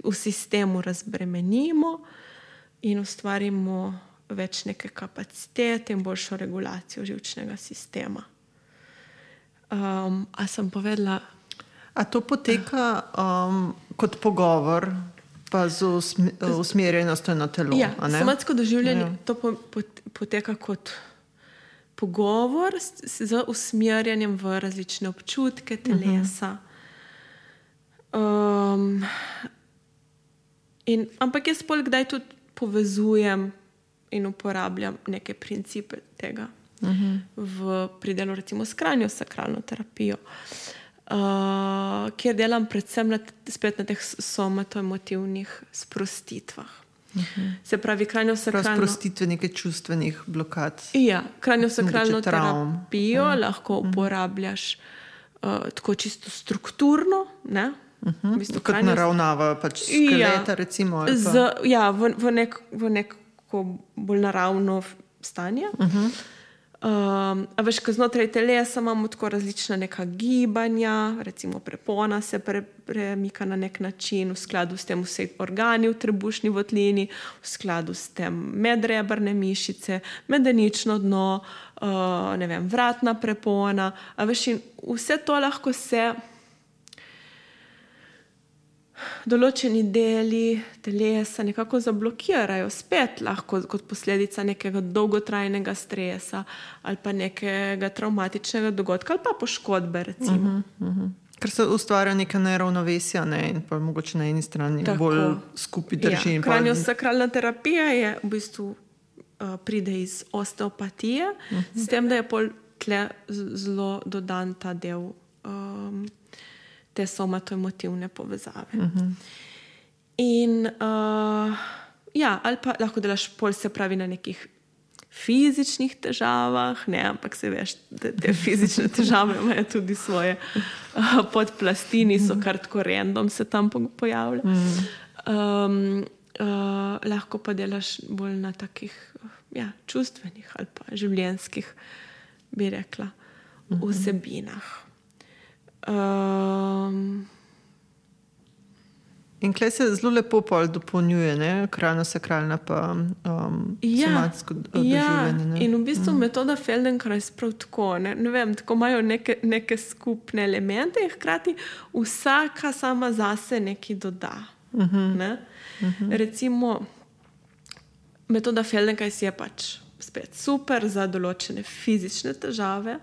[SPEAKER 2] v sistemu razbremenimo in ustvarimo več neke kapacitete in boljšo regulacijo živčnega sistema. Um, a sem povedala?
[SPEAKER 1] A to poteka um, kot pogovor, pa z usmerjenostjo na telo?
[SPEAKER 2] Ja, somatsko doživljanje ja. to po, po, poteka kot pogovor z, z usmerjanjem v različne občutke telesa. Um, in, ampak jaz pol kdaj tudi povezujem in uporabljam neke principe tega uh -huh. v pridelu, recimo, skrajno sakralno terapijo, uh, kjer delam predvsem na, spet na teh somatoemotivnih sprostitvah. Uh -huh. Se pravi, krajno sakralno.
[SPEAKER 1] Sprostitve nekaj čustvenih blokad.
[SPEAKER 2] Ja, krajno sakralno terapijo uh -huh. lahko uporabljaš uh, tako čisto strukturno. Ne?
[SPEAKER 1] Uh -huh. v bistvu, Kot naravnava pač skeleta, ja, recimo.
[SPEAKER 2] Z, ja, v, v, nek, v nek tako bolj naravno stanje. Uh -huh. um, veš, ko znotraj telesa imamo tako različna neka gibanja, recimo prepona se pre, premika na nek način, v skladu s tem vse organi v trebušni votlini, v skladu s tem medrebrne mišice, medenično dno, uh, ne vem, vratna prepona. Veš, vse to lahko se določeni deli telesa nekako zablokirajo, spet lahko kot posledica nekega dolgotrajnega stresa ali pa nekega traumatičnega dogodka ali pa poškodbe. Uh -huh, uh -huh.
[SPEAKER 1] Ker se ustvarja neka neravnovesja ne? in pa mogoče na eni strani Tako. bolj skupaj drži.
[SPEAKER 2] Ja, Kranjo sakralna terapija je v bistvu uh, pride iz osteopatije, uh -huh. s tem, da je pol tle zelo dodan ta del. Um, te somatoemotivne povezave. Uh mhm. -huh. In uh, ja, ali pa lahko delaš pol, se pravi, na nekih fizičnih težavah, ne, ampak se veš, da te fizične težave imajo tudi svoje uh, podplastini, so kar tako random se tam pojavljajo. Um, uh, lahko pa delaš bolj na takih ja, čustvenih ali pa življenjskih, bi rekla, mhm. vsebinah. Um,
[SPEAKER 1] in klej se zelo lepo pol dopolnjuje, krajno sakralna pa um, ja, somatsko doživljanje.
[SPEAKER 2] Ja, in v bistvu mm. metoda Feldenkraj je prav tako. Ne, ne vem, tako imajo neke, neke skupne elemente in hkrati vsaka sama zase nekaj doda. Mm -hmm. ne? mm -hmm. Recimo, metoda Feldenkraj je pač spet super za določene fizične težave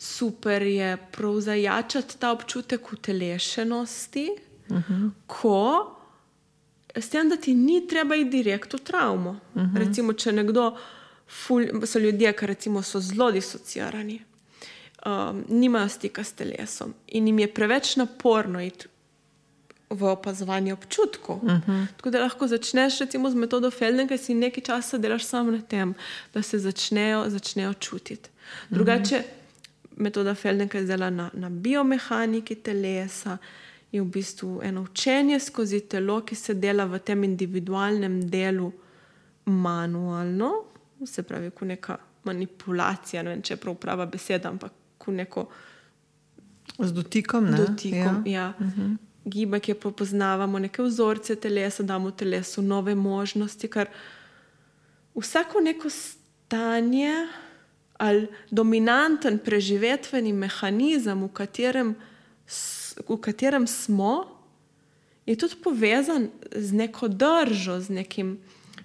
[SPEAKER 2] super je prav zajačati ta občutek utelešenosti, uh. -huh. ko s tem, da ti ni treba iti direkt v travmo. Uh. -huh. Recimo, če nekdo, ful, so ljudje, ki recimo, so zelo disociirani, um, nimajo stika s telesom in jim je preveč naporno iti v opazovanju občutkov. Uh -huh. Tako da lahko začneš recimo z metodo Feldnega, si nekaj časa delaš samo na tem, da se začnejo, začnejo čutiti. Drugače, uh -huh. Metoda Feldnega je zelo na, na biomehaniki telesa. Je v bistvu eno učenje skozi telo, ki se dela v tem individualnem delu manualno, se pravi, kot neka manipulacija, ne vem, če je prav prava beseda, ampak kot neko.
[SPEAKER 1] Z dotikom. Ne?
[SPEAKER 2] Dotikom, ja. ja. Uh. -huh gibe, ki prepoznavamo neke vzorce telesa, damo telesu nove možnosti, ker vsako neko stanje ali dominanten preživetveni mehanizem, v katerem, v katerem smo, je tudi povezan z neko držo, z nekim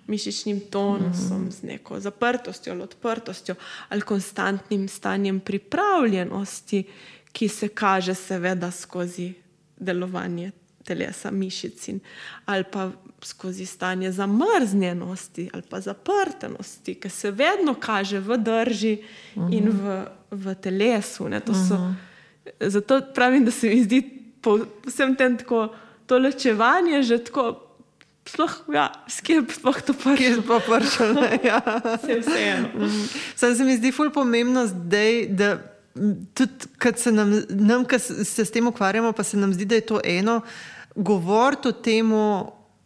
[SPEAKER 2] mišičnim tonusom, mm. z neko zaprtostjo ali odprtostjo ali konstantnim stanjem pripravljenosti, ki se kaže, seveda, skozi delovanje telesa, mišic in ali pa skozi stanje zamrznjenosti ali pa zaprtenosti, ki se vedno kaže v drži uh -huh. in v, v telesu. Uh -huh. Zato pravim, da se mi zdi po vsem tem tako to ločevanje že tako. Sploh, ja, skep, sploh to prši.
[SPEAKER 1] Skep, pa prši. Ja.
[SPEAKER 2] Se vseeno.
[SPEAKER 1] Se mi zdi ful pomembno zdaj, da tudi, kad se nam, nam ki se s tem ukvarjamo, pa se nam zdi, da je to eno, govoriti o tem,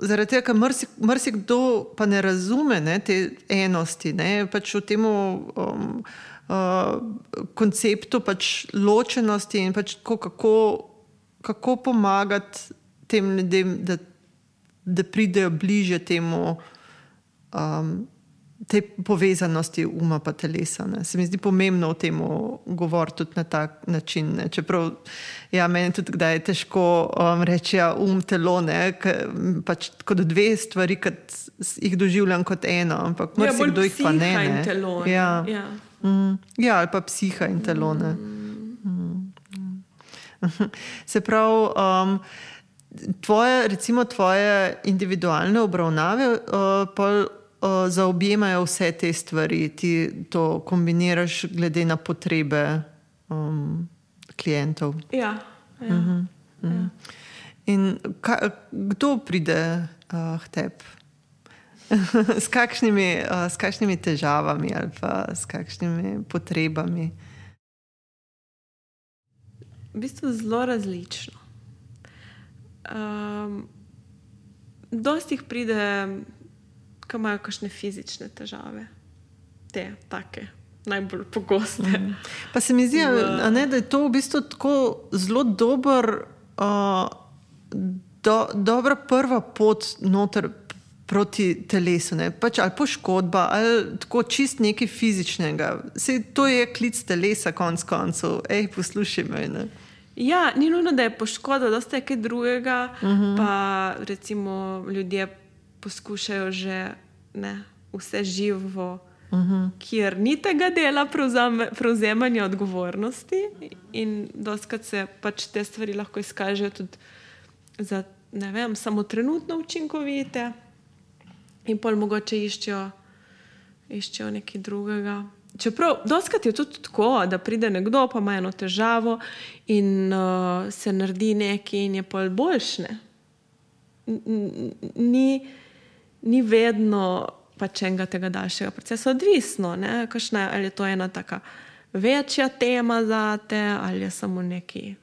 [SPEAKER 1] zaradi tega, ker marsikdo pa ne razume ne, te enosti, ne, pač v tem um, uh, konceptu pač ločenosti in pač tako, kako, kako pomagati tem ljudem, da, da pridejo bliže temu. Um, te povezanosti uma in telesa. Ne. Se mi zdi pomembno o tem govoriti tudi na tak način. Ne. Čeprav ja, meni tudi kdaj je težko um, reči, ja, um telo, pač kot dve stvari, ki jih doživljam kot eno, ampak ja, kdo jih pa ne. ne.
[SPEAKER 2] Telo, ne. Ja.
[SPEAKER 1] Ja. Mm, ja, ali pa psiha in telo. Mm. Mm. Se pravi. Um, Tvoje, recimo, tvoje individualne obravnave, uh, zaobjemajo vse te stvari, ti to kombiniraš glede na potrebe um, klientov.
[SPEAKER 2] Ja. ja. Uh -huh, uh -huh.
[SPEAKER 1] Ja. In ka, kdo pride uh, k tebi? s, kakšnimi, uh, s kakšnimi težavami ali pa s kakšnimi potrebami?
[SPEAKER 2] V bistvu zelo različno. Um, dosti jih pride ki imajo kakšne fizične težave, te take. Najbolj pogoste. Mm.
[SPEAKER 1] Pa se mi zdi, v... ne, da je to v bistvu tako zelo dober, uh, do, dobra prva pot noter proti telesu. Pač, ali poškodba, ali tako čist nekaj fizičnega. Sej, to je klic telesa, konc koncev. Ej, poslušaj me.
[SPEAKER 2] Ja, ni nujno, da je poškodba, da je kaj drugega. Uh mhm. -huh. Pa recimo ljudje poskušajo že ne, vse živo, uh mhm. -huh. kjer ni tega dela prevzemanja odgovornosti, in doskrat se pač te stvari lahko izkažejo tudi za ne vem, samo trenutno učinkovite, in pol mogoče iščejo, iščejo nekaj drugega. Čeprav doskrat je tudi tako, da pride nekdo, pa ima eno težavo in uh, se naredi nekaj, in je pol boljšne. Ni, ni vedno pač enega tega daljšega procesa odvisno, Kašne, ali je to ena taka večja tema za te, ali je samo nekaj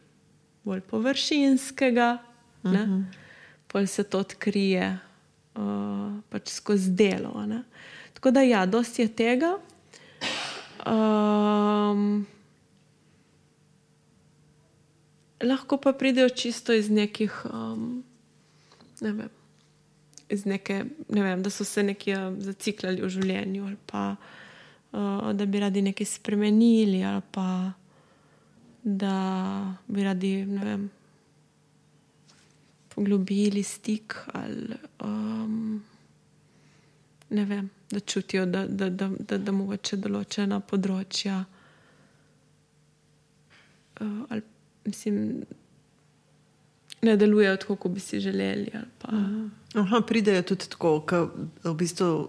[SPEAKER 2] bolj površinskega. Uh mhm. -huh. Pol se to odkrije uh, pač skozi delo. Ne? Tako da, ja, dosti je tega. Um, lahko pa pridejo čisto iz nekih, um, ne vem, iz neke, ne vem, da so se nekje zaciklali v življenju, ali pa uh, da bi radi nekaj spremenili, ali pa da bi radi, ne vem, poglobili stik, ali um, ne vem, da čutijo, da, da, da, da, da mogoče določena področja. Uh, ali, mislim, ne delujejo tako, kot bi si želeli.
[SPEAKER 1] Aha, pridejo tudi tako, da v bistvu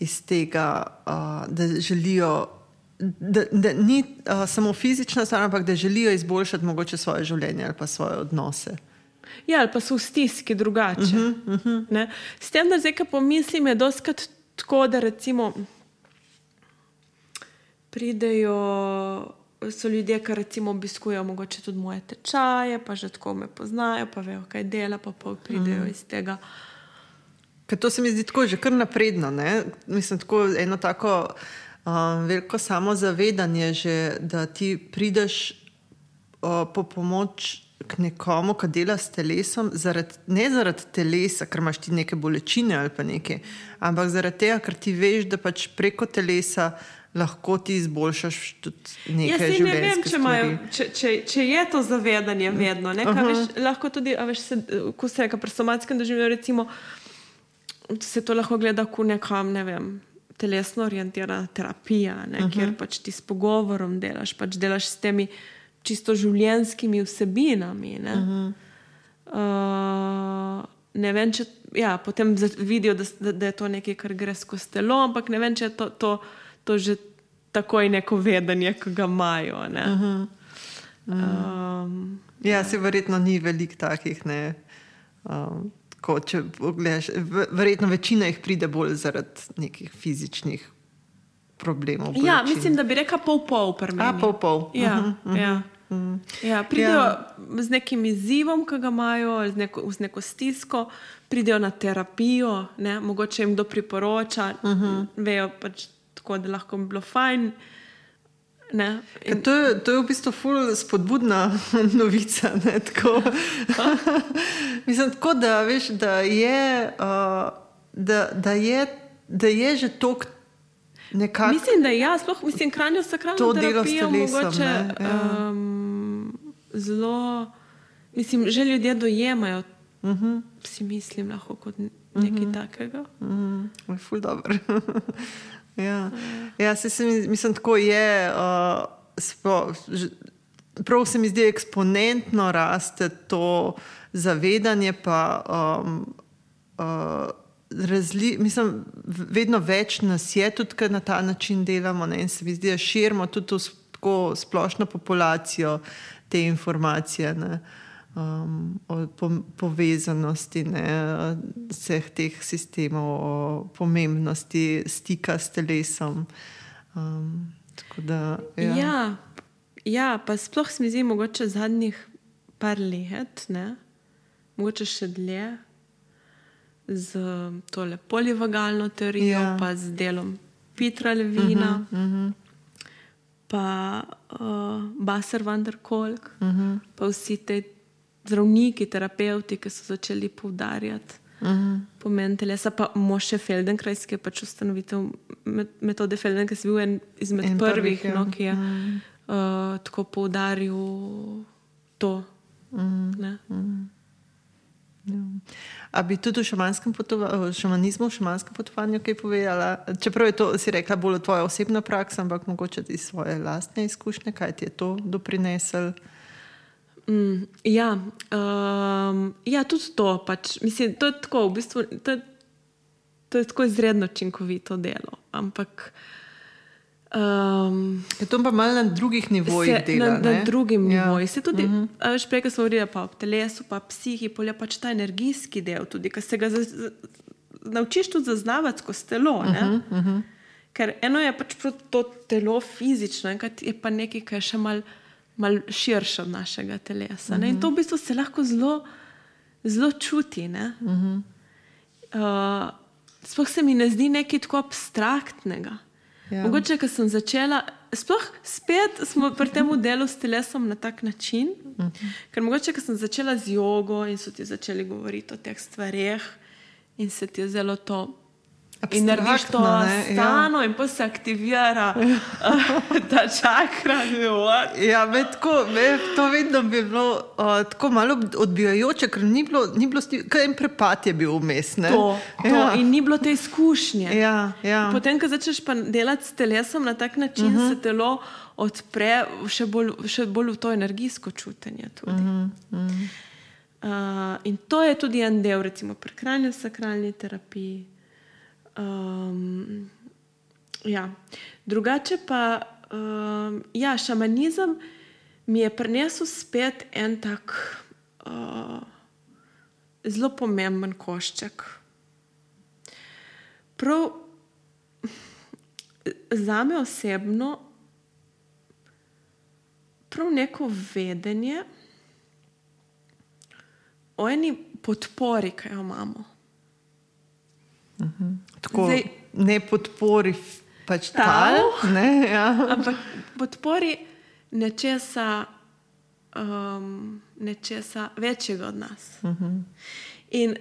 [SPEAKER 1] iz tega, uh, da želijo. Da, da ni uh, samo fizična stvar, ampak da želijo izboljšati mogoče svoje življenje ali pa svoje odnose.
[SPEAKER 2] Ja, ali pa so v stiski drugače. Uh -huh, uh -huh. S tem, da zdaj, ko pomislim, je doskrat tako, da recimo pridejo. So ljudje, ki recimo obiskujejo mogoče tudi moje tečaje, pa že tako me poznajo, pa vejo, kaj dela, pa, pa pridejo mm. iz tega.
[SPEAKER 1] Ker to se mi zdi tako že kar napredno. Ne? Mislim, tako eno tako um, veliko samozavedanje, že, da ti prideš uh, po pomoč k nekomu, ki dela s telesom, zaradi, ne zaradi telesa, ker imaš ti neke bolečine ali pa nekaj, ampak zaradi tega, ker ti veš, da pač preko telesa lahko ti izboljšaš tudi nekaj
[SPEAKER 2] Jaz
[SPEAKER 1] življenja.
[SPEAKER 2] Ne vem, če, imajo, če, če, če je to zavedanje vedno. Uh -huh. veš, lahko tudi, veš, se, ko se je pri somatskem doživljanju, recimo, se to lahko gleda kot nekam, ne vem. Telesno orientirana terapija, ne, uh -huh. kjer pač ti s pogovorom delaš, pač delaš s temi čisto življenjskimi vsebinami. Ne, uh -huh. uh, ne vem, če ja, potem vidijo, da, da, da je to nekaj, kar gre skozi telo, ampak ne vem, če je to. to to že takoj neko vedenje, ki ga imajo. Ne? Uh -huh.
[SPEAKER 1] um, ja, se verjetno ni veliko takih. Um, ko, če pogledaš, verjetno večina jih pride bolj zaradi nekih fizičnih problemov.
[SPEAKER 2] Ja, bolečin. mislim, da bi rekel pol-pol.
[SPEAKER 1] A pol-pol.
[SPEAKER 2] Ja, uh -huh, uh -huh. ja. Ja, pridejo ja. z nekim izzivom, ki ga imajo, z neko, z neko stisko, pridejo na terapijo, ne? mogoče jim kdo priporoča, uh -huh. vejo pač, tako da lahko bi bilo fajn.
[SPEAKER 1] In... To, je, to je v bistvu ful spodbudna novica. Tako. Mislim, tako, da, veš, da, je, uh, da, da, je, da je že tok. Nekak...
[SPEAKER 2] Mislim, da je ja, sploh mislim, kranjo sakralno to delo s telesom. Ja. Um, zelo, mislim, že ljudje dojemajo, uh mhm. -huh. si mislim, lahko kot nekaj uh mhm. -huh. takega. Uh
[SPEAKER 1] mhm. -huh. Ful dobro. Ja, ja se, se mi, mislim, tako je. Uh, spo, ž, prav se mi zdi, eksponentno raste to zavedanje, pa um, uh, razli, mislim, vedno več nas je, tudi ker na ta način delamo. Ne, in se mi zdi, da širimo tudi to splošno populacijo te informacije. Ne um, o povezanosti ne, vseh teh sistemov, o pomembnosti stika s telesom. Um, da,
[SPEAKER 2] ja. Ja, ja, pa sploh se mi zdi, mogoče zadnjih par let, ne, mogoče še dlje. Z tole polivagalno teorijo, ja. pa z delom Petra Levina, uh -huh, uh -huh. pa uh, Basar van der Kolk, uh -huh. pa vsi te zdravniki, terapeuti, ki so začeli poudarjati uh mhm. -huh. pomen telesa, pa Moše Feldenkrais, ki je pač ustanovitev metode je bil en izmed en prvih, prvih ja. no, ki je uh -huh. uh, tako poudaril to. Uh -huh. uh -huh.
[SPEAKER 1] Ja. A bi tudi v potovanju, šamanizmu, v šamanskem potovanju kaj povedala? Čeprav je to, si rekla, bolj tvoja osebna praksa, ampak mogoče tudi svoje lastne izkušnje, kaj ti je to doprineslo?
[SPEAKER 2] Mm, ja, um, ja, tudi to. Pač, mislim, to je tako, v bistvu, to je, to je tako izredno učinkovito delo. Ampak. Um,
[SPEAKER 1] je to pa malo na drugih nivojih. Se, dela,
[SPEAKER 2] na, na drugim ja. nivojih. Se tudi, uh -huh. veš, prej smo govorili o telesu, pa psihi, polja pač ta energijski del, tudi, ki se ga z, z, naučiš tudi zaznavati skozi telo. Uh -huh, uh -huh. Ker eno je pač to telo fizično, enkrat je pa nekaj, kar je še malo malo širše od našega telesa. Uh -huh. In to v bistvu se lahko zelo, zelo čuti. Ne? Uh -huh. uh, sploh se mi ne zdi nekaj tako abstraktnega. Ja. Mogoče, ko sem začela, sploh spet smo pri tem delu s telesom na tak način. Uh -huh. Ker mogoče, ko sem začela z jogo in so ti začeli govoriti o teh stvareh, in se ti je zelo to In narediš to stano, ja. in pa se aktivira ta čakra.
[SPEAKER 1] Ja, me tako, me, to vedno bi bilo uh, tako malo odbijajoče, ker ni bilo, ni bilo kaj en prepad je bil vmes.
[SPEAKER 2] To, to, ja. In ni bilo te izkušnje.
[SPEAKER 1] Ja, ja.
[SPEAKER 2] Potem, ko začneš delati s telesom na tak način, uh mhm. -huh. se telo odpre še bolj, še bolj v to energijsko čutenje. Uh -huh, uh -huh. Uh, in to je tudi en del, recimo, prehrane, sakralne terapije. Um, ja. Drugače pa, um, ja, šamanizem mi je prinesel spet en tak uh, zelo pomemben košček. Prav za me osebno, prav neko vedenje o eni podpori, ki jo imamo.
[SPEAKER 1] Tako,
[SPEAKER 2] Zdaj-
[SPEAKER 1] ne podpori, pač
[SPEAKER 2] Tal.
[SPEAKER 1] tal. Ne, ja.
[SPEAKER 2] Ampak podpori nečesa, um, nečesa večjega od nas. Uh -huh. In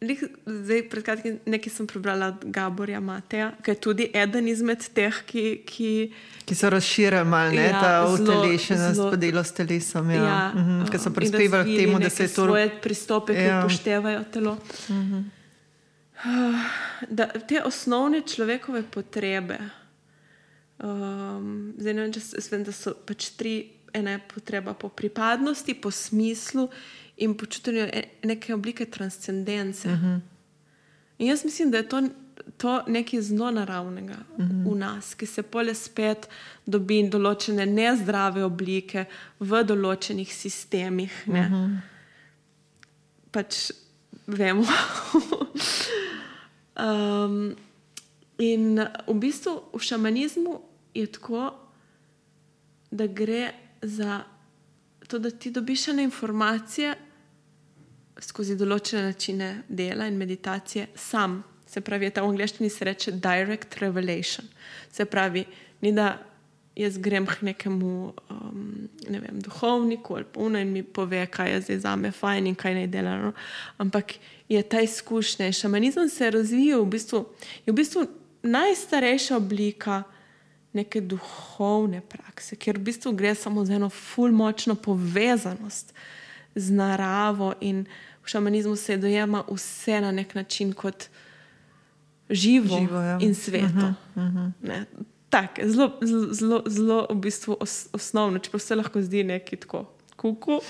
[SPEAKER 2] lih, zdaj, pred kratkim nekaj sem prebrala od Gaborja Mateja, ki je tudi eden izmed teh, ki. ki
[SPEAKER 1] Ki so razširili malo ne,
[SPEAKER 2] Ja,
[SPEAKER 1] ta utelešenost, pa delo s telesom. Ja.
[SPEAKER 2] ja,
[SPEAKER 1] Mhm, Ker so
[SPEAKER 2] um,
[SPEAKER 1] prispevali k temu, da se je to.
[SPEAKER 2] Svoje pristope, ki
[SPEAKER 1] Ja.
[SPEAKER 2] upoštevajo telo. Uh -huh. Da, te osnovne človekove potrebe. Um, zdaj ne vem, če s- vem, da so pač tri. Ena je potreba po pripadnosti, po smislu in počutenju e- neke oblike transcendence. Uh -huh. In jaz mislim, da je to, to nekaj zelo naravnega uh -huh. v nas, ki se pole spet dobi določene nezdrave oblike v določenih sistemih. Uh -huh. Pač vemo. um, in v bistvu v šamanizmu je tako, da gre za to, da ti dobiš ene informacije skozi določene načine dela in meditacije sam. Se pravi, ta v angleščini se reče direct revelation. Se pravi, ni da jaz grem k nekemu um, ne vem, duhovniku ali pa uno in mi pove, kaj je zdaj za me fajn in kaj naj dela. No? Ampak je ta izkušnja. Šamanizem se je razvijal, v bistvu, je v bistvu najstarejša oblika neke duhovne prakse, ker v bistvu gre samo za eno fulmočno povezanost z naravo in v šamanizmu se dojema vse na nek način kot živo,
[SPEAKER 1] Živo, ja.
[SPEAKER 2] in sveto. Uh -huh, uh -huh. Tak, zelo, zelo, zelo, v bistvu os, osnovno, čeprav se lahko zdi nekaj tako. Kuku.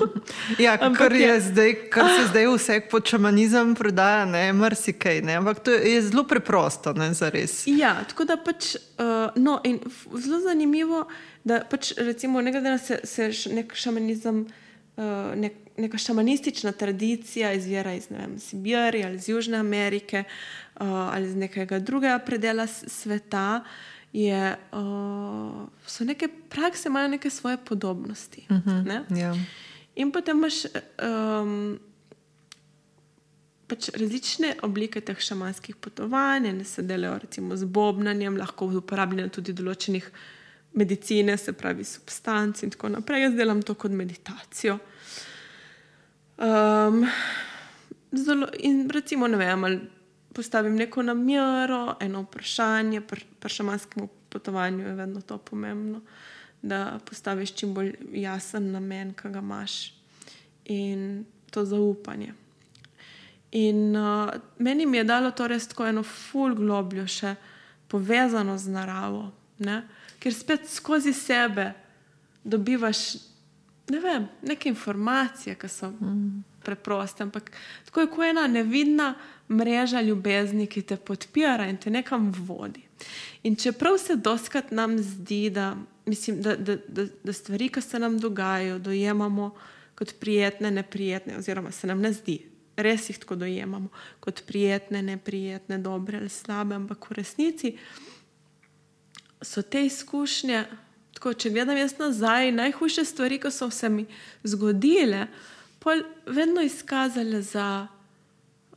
[SPEAKER 1] Ja, kar, je
[SPEAKER 2] je-
[SPEAKER 1] zdaj, kar se zdaj vse pod šamanizem prodaja, ne marsikaj. Ne? Ampak to je, je zelo preprosto, ne za res.
[SPEAKER 2] Ja, tako da pač, uh, no, in zelo zanimivo, da pač recimo, ne glede na se, se nek šamanizem, uh, nek, neka šamanistična tradicija izvira iz vem, Sibirije ali iz Južne Amerike uh, ali iz nekega drugega predela sveta, je, uh, so neke prakse, imajo neke svoje podobnosti. Uh -huh. ne?
[SPEAKER 1] Ja.
[SPEAKER 2] In potem imaš um, pač različne oblike teh šamanskih potovanj, ene se delajo recimo z bobnanjem, lahko uporabljajo tudi določenih medicine, se pravi substanc in tako naprej. Jaz delam to kot meditacijo. Um, zelo, in recimo, ne vem, ali postavim neko namero, eno vprašanje, pri, pri šamanskem potovanju je vedno to pomembno, da postaviš čim bolj jasen namen, ki ga imaš in to zaupanje. In uh, meni mi je dalo to res tako eno ful globljo še povezano z naravo, ne? ker spet skozi sebe dobivaš ne vem, neke informacije, ki so mm. preproste, ampak tako je kot ena nevidna mreža ljubezni, ki te podpira in te nekam vodi. In čeprav se doskrat nam zdi, da, mislim, da, da, da, da stvari, ki se nam dogajajo, dojemamo kot prijetne, neprijetne, oziroma se nam ne zdi, res jih tako dojemamo kot prijetne, neprijetne, dobre ali slabe, ampak v resnici so te izkušnje, tako, če gledam jaz nazaj, najhujše stvari, ki so se mi zgodile, pa vedno izkazale za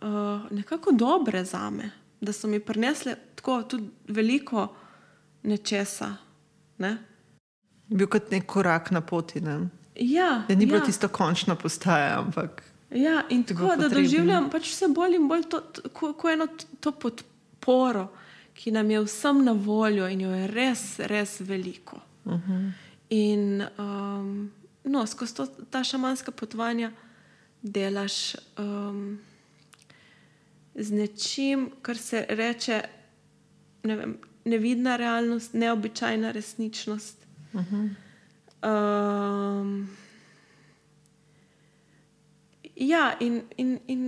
[SPEAKER 2] uh, nekako dobre za me, da so mi prinesle tako tudi veliko nečesa. Ne?
[SPEAKER 1] Bil kot nek korak na poti. Ne?
[SPEAKER 2] Ja,
[SPEAKER 1] Da ni
[SPEAKER 2] ja.
[SPEAKER 1] tisto končna postaja, ampak
[SPEAKER 2] Ja, in tako da doživljam pač vse bolj in bolj to, ko, ko eno to podporo, ki nam je vsem na voljo in jo je res, res veliko. Uh -huh. In um, no, skozi to, ta šamanska potovanja delaš um, z nečim, kar se reče ne vem, nevidna realnost, neobičajna resničnost. Uh -huh. um, Ja, in, in, in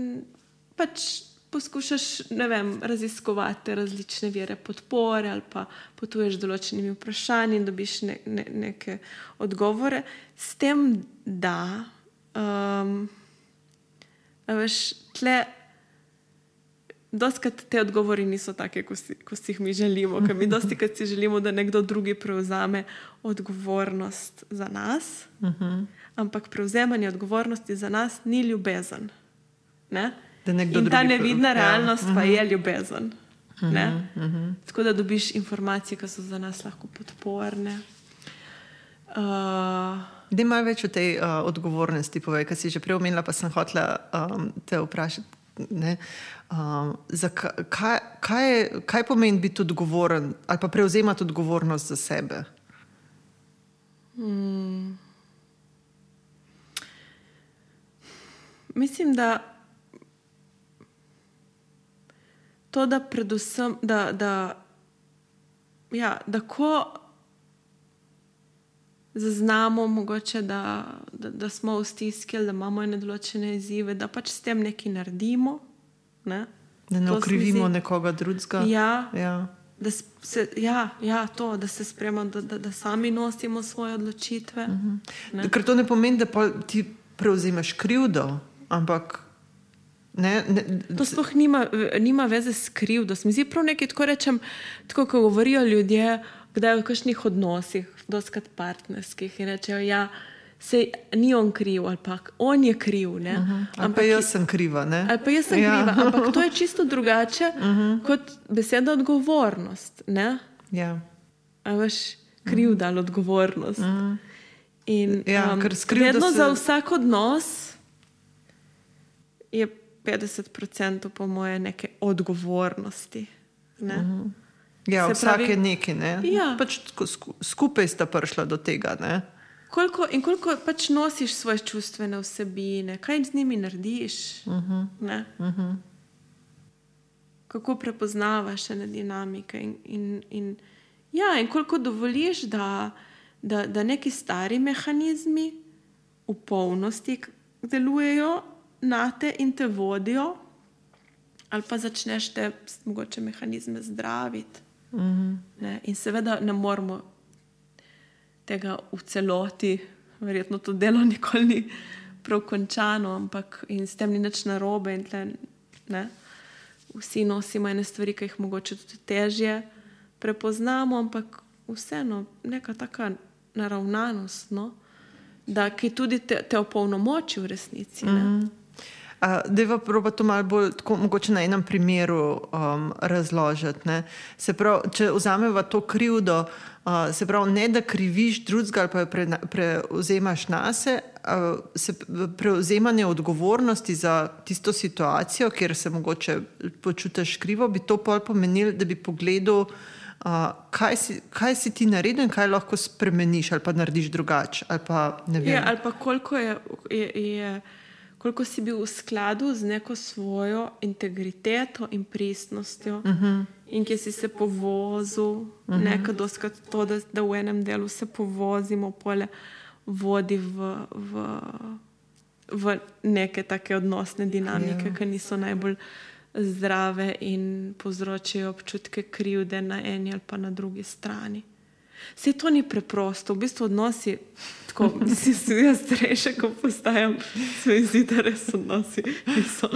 [SPEAKER 2] pač poskušaš vem, raziskovati različne vire podpore, ali pa potuješ z določenimi vprašanji in dobiš ne, ne, neke odgovore, s tem, da um, veš, tle. Doskrat te odgovori niso take, kot si, ko si jih mi želimo. Ker mi dosti krat si želimo, da nekdo drugi prevzame odgovornost za nas. Uh -huh. Ampak prevzemanje odgovornosti za nas ni ljubezen. Ne? In ta nevidna prav. realnost ja. uh -huh. pa je ljubezen. Uh -huh. Uh -huh. Tako da dobiš informacije, ki so za nas lahko podporne.
[SPEAKER 1] Uh, Da imaš več o tej uh, odgovornosti, povej, kaj si že prej omenila, pa sem hotela um, te vprašati. Um, kaj, kaj, kaj pomeni biti odgovoren ali pa prevzemati odgovornost za sebe? Hmm.
[SPEAKER 2] Mislim, da to, da predvsem, da, da, ja, da ko zaznamo, mogoče, da, da, da smo v stiski, da imamo ene določene izzive, da pač s tem nekaj naredimo. Ne?
[SPEAKER 1] Da ne okrivimo nekoga drugega.
[SPEAKER 2] Ja, ja. Da, se, ja, ja, to, da se spremljamo, da, da, da sami nosimo svoje odločitve. Uh mhm.
[SPEAKER 1] -huh. Ker to ne pomeni, da ti prevzemaš krivdo, ampak. Ne, ne,
[SPEAKER 2] to sploh nima, nima veze s krivdo. Mi zdi prav nekaj, tako rečem, tako kot govorijo ljudje, kdaj v kakšnih odnosih doskrat partnerskih in rečejo, ja, se ni on kriv ali pa on je kriv. Uh mhm. -huh.
[SPEAKER 1] Ampak jaz sem kriva. Ne?
[SPEAKER 2] Ali pa jaz sem ja. kriva. Ampak to je čisto drugače uh mhm. -huh. kot beseda odgovornost.
[SPEAKER 1] Ja.
[SPEAKER 2] Veš, kriv da uh -huh. odgovornost. Uh -huh. In,
[SPEAKER 1] ja, um,
[SPEAKER 2] vedno se... za vsak odnos je 50% po moje neke odgovornosti. Ne? Uh
[SPEAKER 1] mhm. -huh. Ja, vsak pravi, je neki, ne?
[SPEAKER 2] ja.
[SPEAKER 1] pač skupaj sta prišla do tega. Ne?
[SPEAKER 2] Koliko, in koliko pač nosiš svoje čustvene vsebine, kaj z njimi narediš? Uh -huh. uh -huh. Kako prepoznavaš ene dinamike? In, in, in, ja, in koliko dovoliš, da, da, da neki stari mehanizmi v polnosti delujejo na te in te vodijo, ali pa začneš te mogoče mehanizme zdraviti. -hmm. In seveda ne moramo tega v celoti, verjetno to delo nikoli ni prav končano, ampak s tem ni nič narobe. Tle, Vsi nosimo ene stvari, ki jih mogoče tudi težje prepoznamo, ampak vseeno neka taka naravnanost, no? da ki tudi te, te opolnomoči v resnici. Mm -hmm.
[SPEAKER 1] Da je pa to malo bolj tako, mogoče na enem primeru um, razložiti. Se pravi, če vzamemo to krivdo, uh, se pravi, ne da kriviš drugega ali pa jo pre, prevzemaš na se, uh, se prevzemanje odgovornosti za tisto situacijo, kjer se mogoče počutiš krivo, bi to pomenilo, da bi pogledal. Uh, kaj, si, kaj si ti naredil in kaj lahko spremeniš, ali pa narediš drugače? Ali,
[SPEAKER 2] ja, ali pa koliko je, je, je koliko si bil v skladu z neko svojo integriteto in pristnostjo, uh mhm. -huh. in ki si se povozil, uh -huh. nekaj doskrat to, da, da v enem delu se povozimo, pole vodi v, v, v neke take odnosne dinamike, ja. ki niso najbolj zdrave in povzročajo občutke krivde na eni ali pa na drugi strani. Vse to ni preprosto, v bistvu odnosi, tako da si jaz starejši, ko postajam, se mi zdi, da res odnosi niso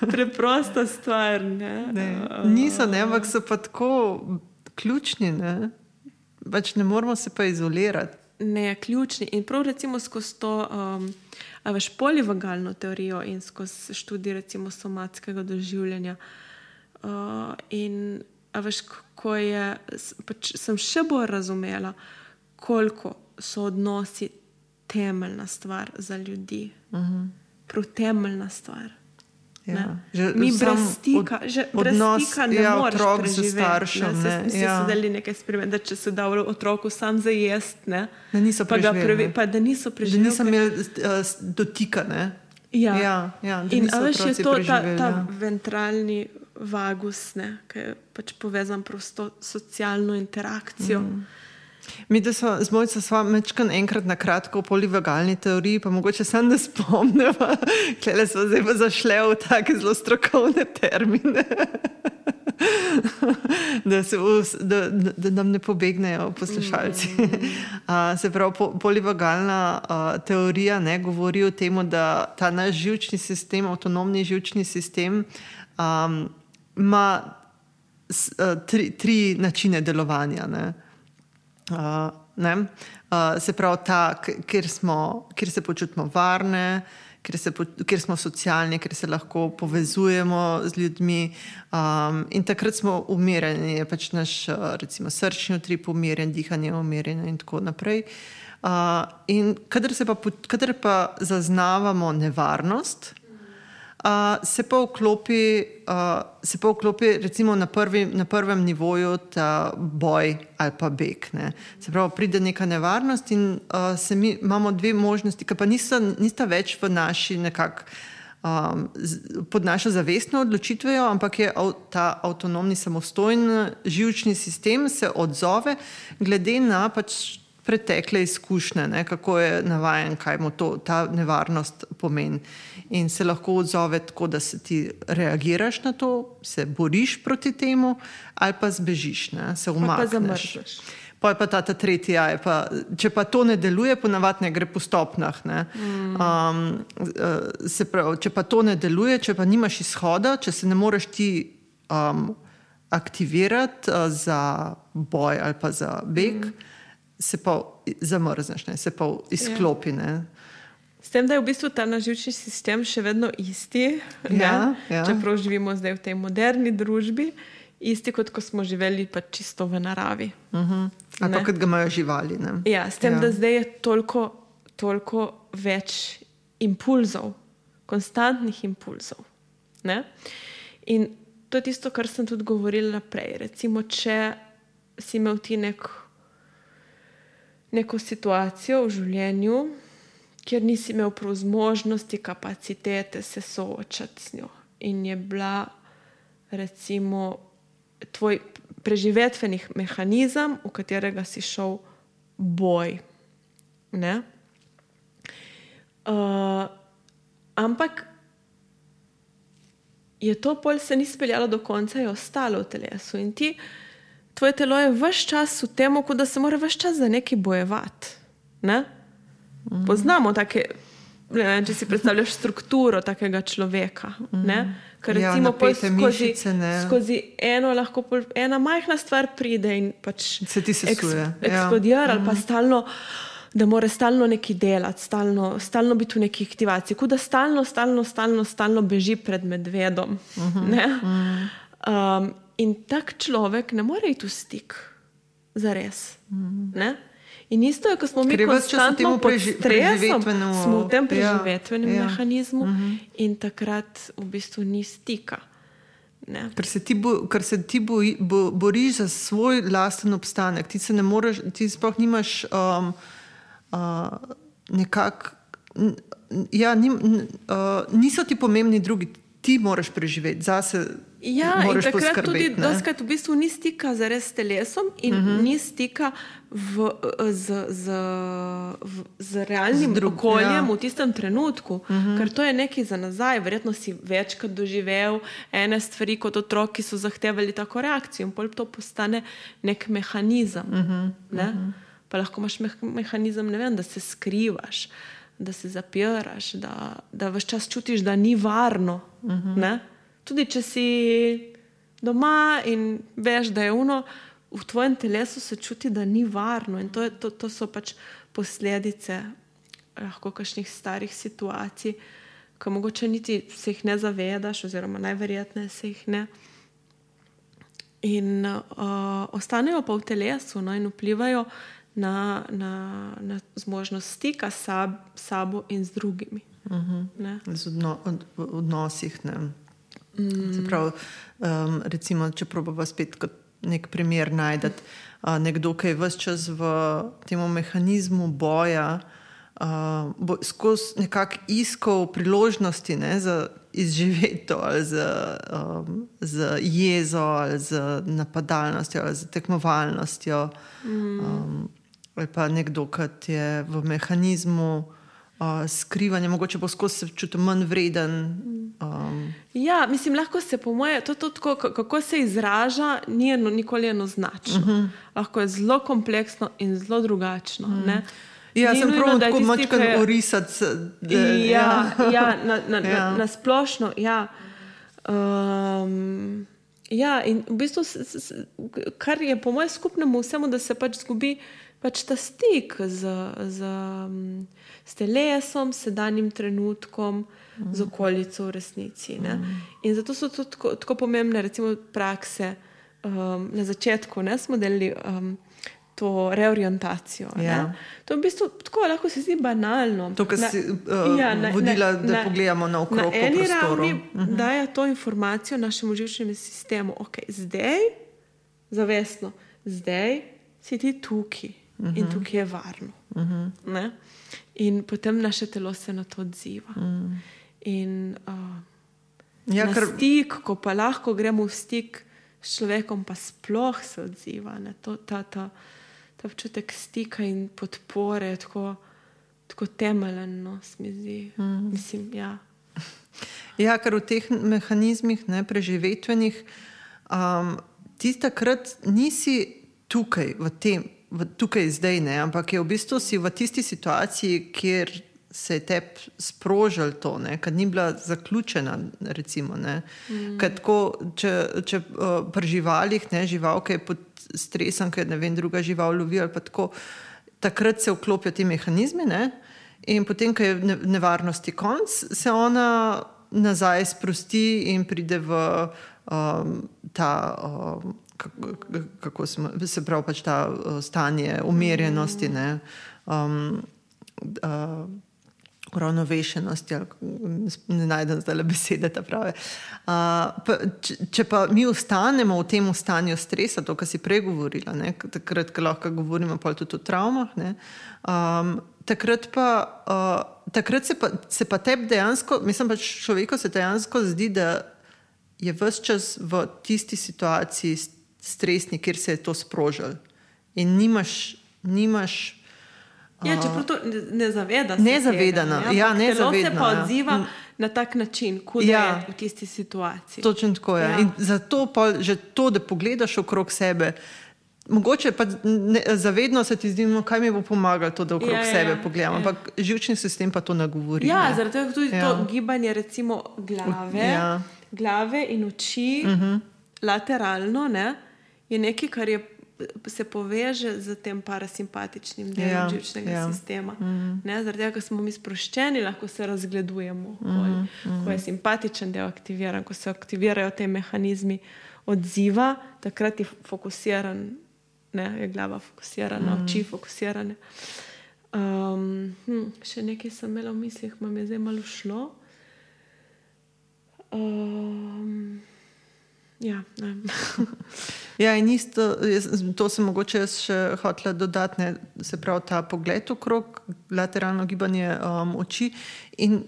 [SPEAKER 2] preprosta stvar. Ne?
[SPEAKER 1] Ne, niso, ne, ampak so pa tako ključni, ne, pač ne moramo se pa izolirati.
[SPEAKER 2] Ne, ključni. In prav recimo skozi to, um, veš, polivagalno teorijo in skozi študij recimo somatskega doživljanja. Uh, in veš, ko je, pač sem še bolj razumela, koliko so odnosi temeljna stvar za ljudi. Uh mhm. -huh. Prav temeljna stvar. Ja. Mi brez stika, že brez odnos, stika ne ja, moremo živeti. Staršem, ne, ne. Se, ja. se nekaj da če se da otroku sam za jesti, ne,
[SPEAKER 1] da niso
[SPEAKER 2] preživeli. Pa, da niso preživeli.
[SPEAKER 1] Da niso imeli uh, dotika. Ne.
[SPEAKER 2] Ja.
[SPEAKER 1] Ja, ja,
[SPEAKER 2] In veš, je to ta, ta ja. ventralni vagus, ki je pač povezan s to socialno interakcijo. Mm.
[SPEAKER 1] Mi, da smo z mojcem sva mečkan enkrat na kratko o polivagalni teoriji, pa mogoče sem ne spomnila, kle smo zdaj pa zašle v take zelo strokovne termine. da, se, da, da nam ne pobegnejo poslušalci. Mm. Uh, se pravi, po, polivagalna uh, teorija ne, govori o tem, da ta naš žilčni sistem, avtonomni žilčni sistem, um, ima s, uh, tri, tri načine delovanja. Ne. Uh. Uh, se pravi, ta, kjer, smo, kjer se počutimo varne ker, se, ker smo socialni, ker se lahko povezujemo z ljudmi. Um, in takrat smo umirjeni, je pač naš recimo, srčni utrip umirjen, dihanje umirjeno in tako naprej. Uh, in kadar, pa, kadar pa zaznavamo nevarnost, se pa vklopi, uh, se pa vklopi recimo na, prvi, na prvem nivoju ta boj ali pa beg. Ne. Se pravi, pride neka nevarnost in uh, mi, imamo dve možnosti, ki pa nista, nista več v naši nekak. Um, pod našo zavestno odločitvijo, ampak je ta avtonomni, samostojen živčni sistem se odzove glede na pač pretekle izkušnje, ne, kako je navaden, kaj mu to, ta nevarnost pomeni. In se lahko odzove tako, da se ti reagiraš na to, se boriš proti temu, ali pa zbežiš, ne, se umakneš. Pa je pa ta, ta tretji, ja, pa, če pa to ne deluje, ponavadi ne gre po stopnjah. Mm. Um, se pravi, če pa to ne deluje, če pa nimaš izhoda, če se ne moreš ti um, aktivirati uh, za boj ali pa za beg, mm se pa zamrzneš, ne? se pa izklopi. Ja.
[SPEAKER 2] S tem, da je v bistvu ta naživčni sistem še vedno isti, ja, ja. čeprav živimo zdaj v tej moderni družbi, isti kot ko smo živeli pa čisto v naravi.
[SPEAKER 1] Uh -huh. Ali pa kot ga imajo živali. Ne?
[SPEAKER 2] Ja, s tem, ja. da zdaj je toliko, toliko več impulzov, konstantnih impulzov. Ne? In to je tisto, kar sem tudi govorila prej. Recimo, če si imel ti nek neko situacijo v življenju, kjer nisi imel prav zmožnosti, kapacitete se soočati z njo. In je bila, recimo, tvoj preživetveni mehanizem, v katerega si šel boj. Uh, ampak je to pol se ni speljalo do konca, je ostalo v telesu. In ti, tvoje telo je vse čas v tem, da se mora vse čas za nekaj bojevati. Ne? Mm. Poznamo take, ne če si predstavljaš strukturo takega človeka. Mm. Ker ja, recimo ja, skozi, mišice, skozi eno, lahko pol, ena majhna stvar pride in pač
[SPEAKER 1] se ti sesuje. Eks,
[SPEAKER 2] ja. Eksplodira ali mm. pa mhm. stalno. Da mora stalno nekaj delati, stalno, stalno biti v neki aktivaciji, kot da stalno, stalno, stalno, stalno beži pred medvedom. Uh -huh, uh -huh. um, In tak človek ne more iti v stik, za res. Mm. In isto je, ko smo mi konstantno pod stresom, smo v tem ja, preživetvenem ja, mehanizmu mm -hmm. in takrat v bistvu ni stika.
[SPEAKER 1] Ker se ti, bo, ker se ti bo, bo, boriš za svoj lasten obstanek, ti se ne moreš, ti sploh nimaš um, uh, nekako. Ja, nim, uh, niso ti pomembni drugi, ti moraš preživeti zase.
[SPEAKER 2] Ja, in takrat tudi doskrat v bistvu ni stika z res telesom in uh mhm. -huh. ni stika v, z, z, v, z realnim z drug, okoljem ja. v tistem trenutku, uh mhm. -huh. ker to je nekaj za nazaj. Verjetno si večkrat doživel ene stvari kot otrok, ki so zahtevali tako reakcijo in pol to postane nek mehanizem. Uh mhm. -huh. ne? uh -huh. Pa lahko imaš me mehanizem, vem, da se skrivaš, da se zapiraš, da, da vse čas čutiš, da ni varno. Uh -huh tudi če si doma in veš, da je uno, v tvojem telesu se čuti, da ni varno. In to, je, to, to so pač posledice lahko kakšnih starih situacij, ki mogoče niti se jih ne zavedaš, oziroma najverjetneje se jih ne. In uh, ostanejo pa v telesu no, in vplivajo na, na, na zmožnost stika s sab, sabo in z drugimi.
[SPEAKER 1] Uh -huh. Z odno, od, odnosih. Ne. Mm. Pravi, um, recimo, če probujemo spet kot nek primer najti uh, nekdo, ki je vse čas v tem mehanizmu boja, uh, bo skozi nekako iskal priložnosti ne, za izživeti ali z, um, z jezo, ali z napadalnostjo, ali z tekmovalnostjo. Mm. Um, ali pa nekdo, ki je v mehanizmu uh, skrivanja, mogoče bo skozi se čutil manj vreden. Um,
[SPEAKER 2] Ja, mislim, lahko se po mojem, to, to, tako, ka- kako se izraža, ni eno, nikoli enoznačno. Uh
[SPEAKER 1] Mhm.
[SPEAKER 2] -huh. Lahko je zelo kompleksno in zelo drugačno. Uh -huh.
[SPEAKER 1] ja,
[SPEAKER 2] Ni
[SPEAKER 1] sem
[SPEAKER 2] nujno,
[SPEAKER 1] prav
[SPEAKER 2] da je
[SPEAKER 1] tako mačkan
[SPEAKER 2] je-
[SPEAKER 1] orisati. se- da-
[SPEAKER 2] Ja, ja, na, na, ja.
[SPEAKER 1] Ja.
[SPEAKER 2] Na, na splošno. Ja. Um, ja, in v bistvu, kar je po mojem skupnemu vsemu, da se pač zgubi pač ta stik z, z, um, s telesom, sedanjim trenutkom, mm. z okolico v resnici. Mm. In zato so to tako, tako pomembne, recimo, prakse. Um, na začetku ne, smo delili. Um, To reorientacijo.
[SPEAKER 1] Ja.
[SPEAKER 2] To je v bistvu tako, lahko se zdi banalno.
[SPEAKER 1] To, kar si uh,
[SPEAKER 2] Ja, na-
[SPEAKER 1] vodila,
[SPEAKER 2] na-
[SPEAKER 1] da
[SPEAKER 2] na-
[SPEAKER 1] pogledamo
[SPEAKER 2] Na
[SPEAKER 1] po
[SPEAKER 2] eni ravni daje to informacijo našemu živčnemu sistemu, da okay, zdaj, zavestno, zdaj si ti tukaj in tukaj je varno. Ne? In potem naše telo se na to odziva. In uh,
[SPEAKER 1] Ja,
[SPEAKER 2] na
[SPEAKER 1] ker,
[SPEAKER 2] stik, ko pa lahko gremo v stik s človekom, pa sploh se odziva. ne. To, ta, ta, ta občutek stika in podpore tako, tako temeljen, no, se mi zdi. Mm. Mislim, ja.
[SPEAKER 1] ja, ker v teh mehanizmih, ne, preživetvenih, um, ti takrat nisi tukaj, v tem, tukaj zdaj, ne, ampak je v bistvu si v tisti situaciji, kjer se je tebi sprožil to, ker ni bila zaključena. Recimo, mm. tako, če če uh, pri živalih, ne, živalke je pod stresom, ker ne vem, druga žival lovi ali pa tako, takrat se vklopijo ti mehanizmi. Ne, In potem, ko je ne- nevarnosti konc, se ona nazaj sprosti in pride v um, ta, um, kako, smo, se pravi, pač ta uh, stanje umirjenosti, ne, um, uh, uravnovešenosti, ne najdem zdaj le besede, ta prave. Uh, pa, če, če pa mi ostanemo v tem stanju stresa, to, kar si prej govorila, ne, takrat, ko lahko govorimo tudi o travmah, ne, um, takrat pa, uh, takrat se pa, se pa tebi dejansko, mislim pač človeku se dejansko zdi, da je vse čas v tisti situaciji stresni, kjer se je to sprožil. In nimaš, nimaš
[SPEAKER 2] Ja, čeprav to ne, ne zaveda se.
[SPEAKER 1] Nezavedano,
[SPEAKER 2] tega, ne,
[SPEAKER 1] ja,
[SPEAKER 2] ampak Telo se pa
[SPEAKER 1] ja.
[SPEAKER 2] odziva
[SPEAKER 1] Mm.
[SPEAKER 2] na tak način, kot
[SPEAKER 1] Ja.
[SPEAKER 2] ja. je v tisti situaciji.
[SPEAKER 1] Točno tako je.
[SPEAKER 2] Ja.
[SPEAKER 1] Ja. In zato pa že to, da pogledaš okrog sebe. Mogoče pa ne, zavedno se ti zdi, no, kaj mi bo pomagalo, to, da okrog
[SPEAKER 2] Ja,
[SPEAKER 1] ja,
[SPEAKER 2] ja,
[SPEAKER 1] sebe
[SPEAKER 2] ja,
[SPEAKER 1] pogledam.
[SPEAKER 2] ja.
[SPEAKER 1] Ampak živčni sistem pa to ne govori.
[SPEAKER 2] Ja,
[SPEAKER 1] ne.
[SPEAKER 2] zaradi tega tudi ja.
[SPEAKER 1] Ja.
[SPEAKER 2] to gibanje recimo, glave,
[SPEAKER 1] Ja.
[SPEAKER 2] ja. glave in oči uh -huh. lateralno ne, je nekaj, kar je, se poveže z tem parasimpatičnim delom
[SPEAKER 1] Ja,
[SPEAKER 2] živčnega
[SPEAKER 1] ja.
[SPEAKER 2] sistema. -huh. ne, zaradi tega, ker smo mi sproščeni, lahko se razgledujemo. -huh, uh -huh. Ko je simpatičen del aktiviran, ko se aktivirajo te mehanizmi odziva, takrat je fokusiran. Ne, je glava fokusirana, mm. oči fokusirane. Um, hm, še nekaj sem imela v mislih, mam je zdaj malo šlo. Um, ja, ne.
[SPEAKER 1] Ja, in isto, jaz, to sem mogoče jaz še hotela dodati, ne, se pravi ta pogled okrog, lateralno gibanje um, oči in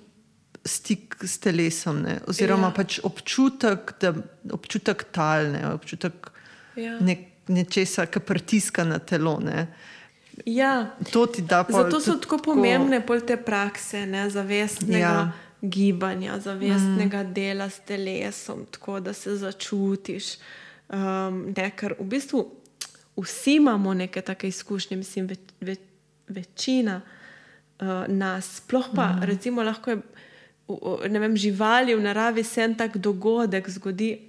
[SPEAKER 1] stik s telesom, ne, oziroma
[SPEAKER 2] Ja.
[SPEAKER 1] pač občutek, da, občutek tal, ne, občutek
[SPEAKER 2] Ja.
[SPEAKER 1] ne, nečesa, ki pritiska na telo. Ne.
[SPEAKER 2] ja,
[SPEAKER 1] To ti da pol
[SPEAKER 2] zato so tako pomembne pol te prakse, ne, zavestnega ja.
[SPEAKER 1] Ja.
[SPEAKER 2] gibanja, zavestnega mm. dela s telesom, tako da se začutiš. Um, ne, ker v bistvu vsi imamo neke take izkušnje, mislim, ve, ve, večina uh, nas, sploh pa mm. recimo lahko je. v- Ne vem, živali v naravi se en tak dogodek zgodi,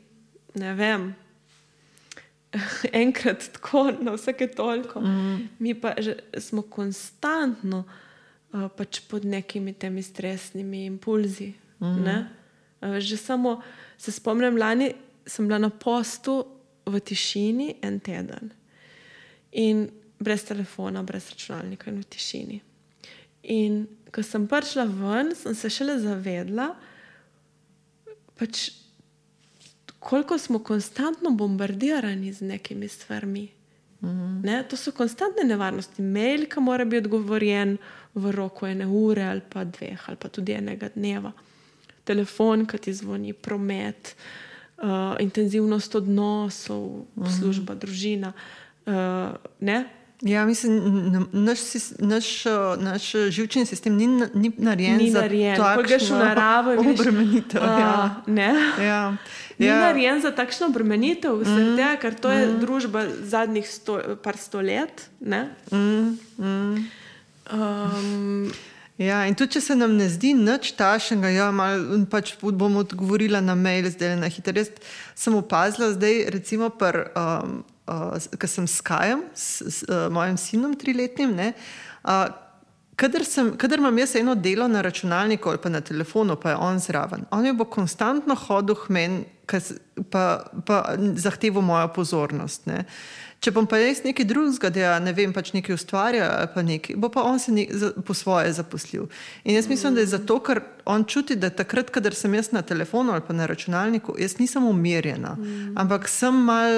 [SPEAKER 2] ne vem, enkrat tako, na vsake toliko. Mm. Mi pa smo konstantno uh, pač pod nekimi temi stresnimi impulzi. Mm. Uh, že samo se spomnim, lani sem bila na postu v tišini en teden in brez telefona, brez računalnika in v tišini. In ko sem prišla ven, sem se šele zavedla, pač koliko smo konstantno bombardirani z nekimi stvarmi. -hmm. ne? To so konstantne nevarnosti. Mail, ki mora biti odgovorjen v roku ene ure ali pa dveh, ali pa tudi enega dneva. Telefon, ki ti zvoni, promet, uh, intenzivnost odnosov, mm služba, družina. Uh, ne?
[SPEAKER 1] Ja, mislim, naš, naš, uh, naš uh, živčni sistem ni, ni narejen
[SPEAKER 2] Ni
[SPEAKER 1] za
[SPEAKER 2] narejen. Ko
[SPEAKER 1] takšno
[SPEAKER 2] greš v naravo,
[SPEAKER 1] obremenitev. Ja.
[SPEAKER 2] a, ne.
[SPEAKER 1] Ja.
[SPEAKER 2] Ni
[SPEAKER 1] Ja.
[SPEAKER 2] narejen za takšno obremenitev, mm. tega, ker to je mm. družba zadnjih sto, par sto let. ne.
[SPEAKER 1] Mm, mm.
[SPEAKER 2] Um,
[SPEAKER 1] Ja, in tudi, če se nam ne zdi nič tašnega, ja, malo, pač bom odgovorila na mail, zdaj na hitro. Jaz sem opazila, zdaj, recimo, pr, um, uh, ko sem s Kajem, s, s uh, mojim sinom, triletnim, ne, uh, kadar, sem, kadar imam jaz eno delo na računalniku ali pa na telefonu, pa je on zraven, on je bo konstantno hodil kas- pa, pa zahteval mojo pozornost. Ne. Če bom pa jaz nekaj drugega, da ja, ne vem, pač nekaj ustvarja, pa nekaj, bo pa on se ne, za, po svoje zaposlil. In jaz mislim, da je zato, ker on čuti, da takrat, kadar sem jaz na telefonu ali pa na računalniku, jaz nisem umirjena, mm. ampak sem mal,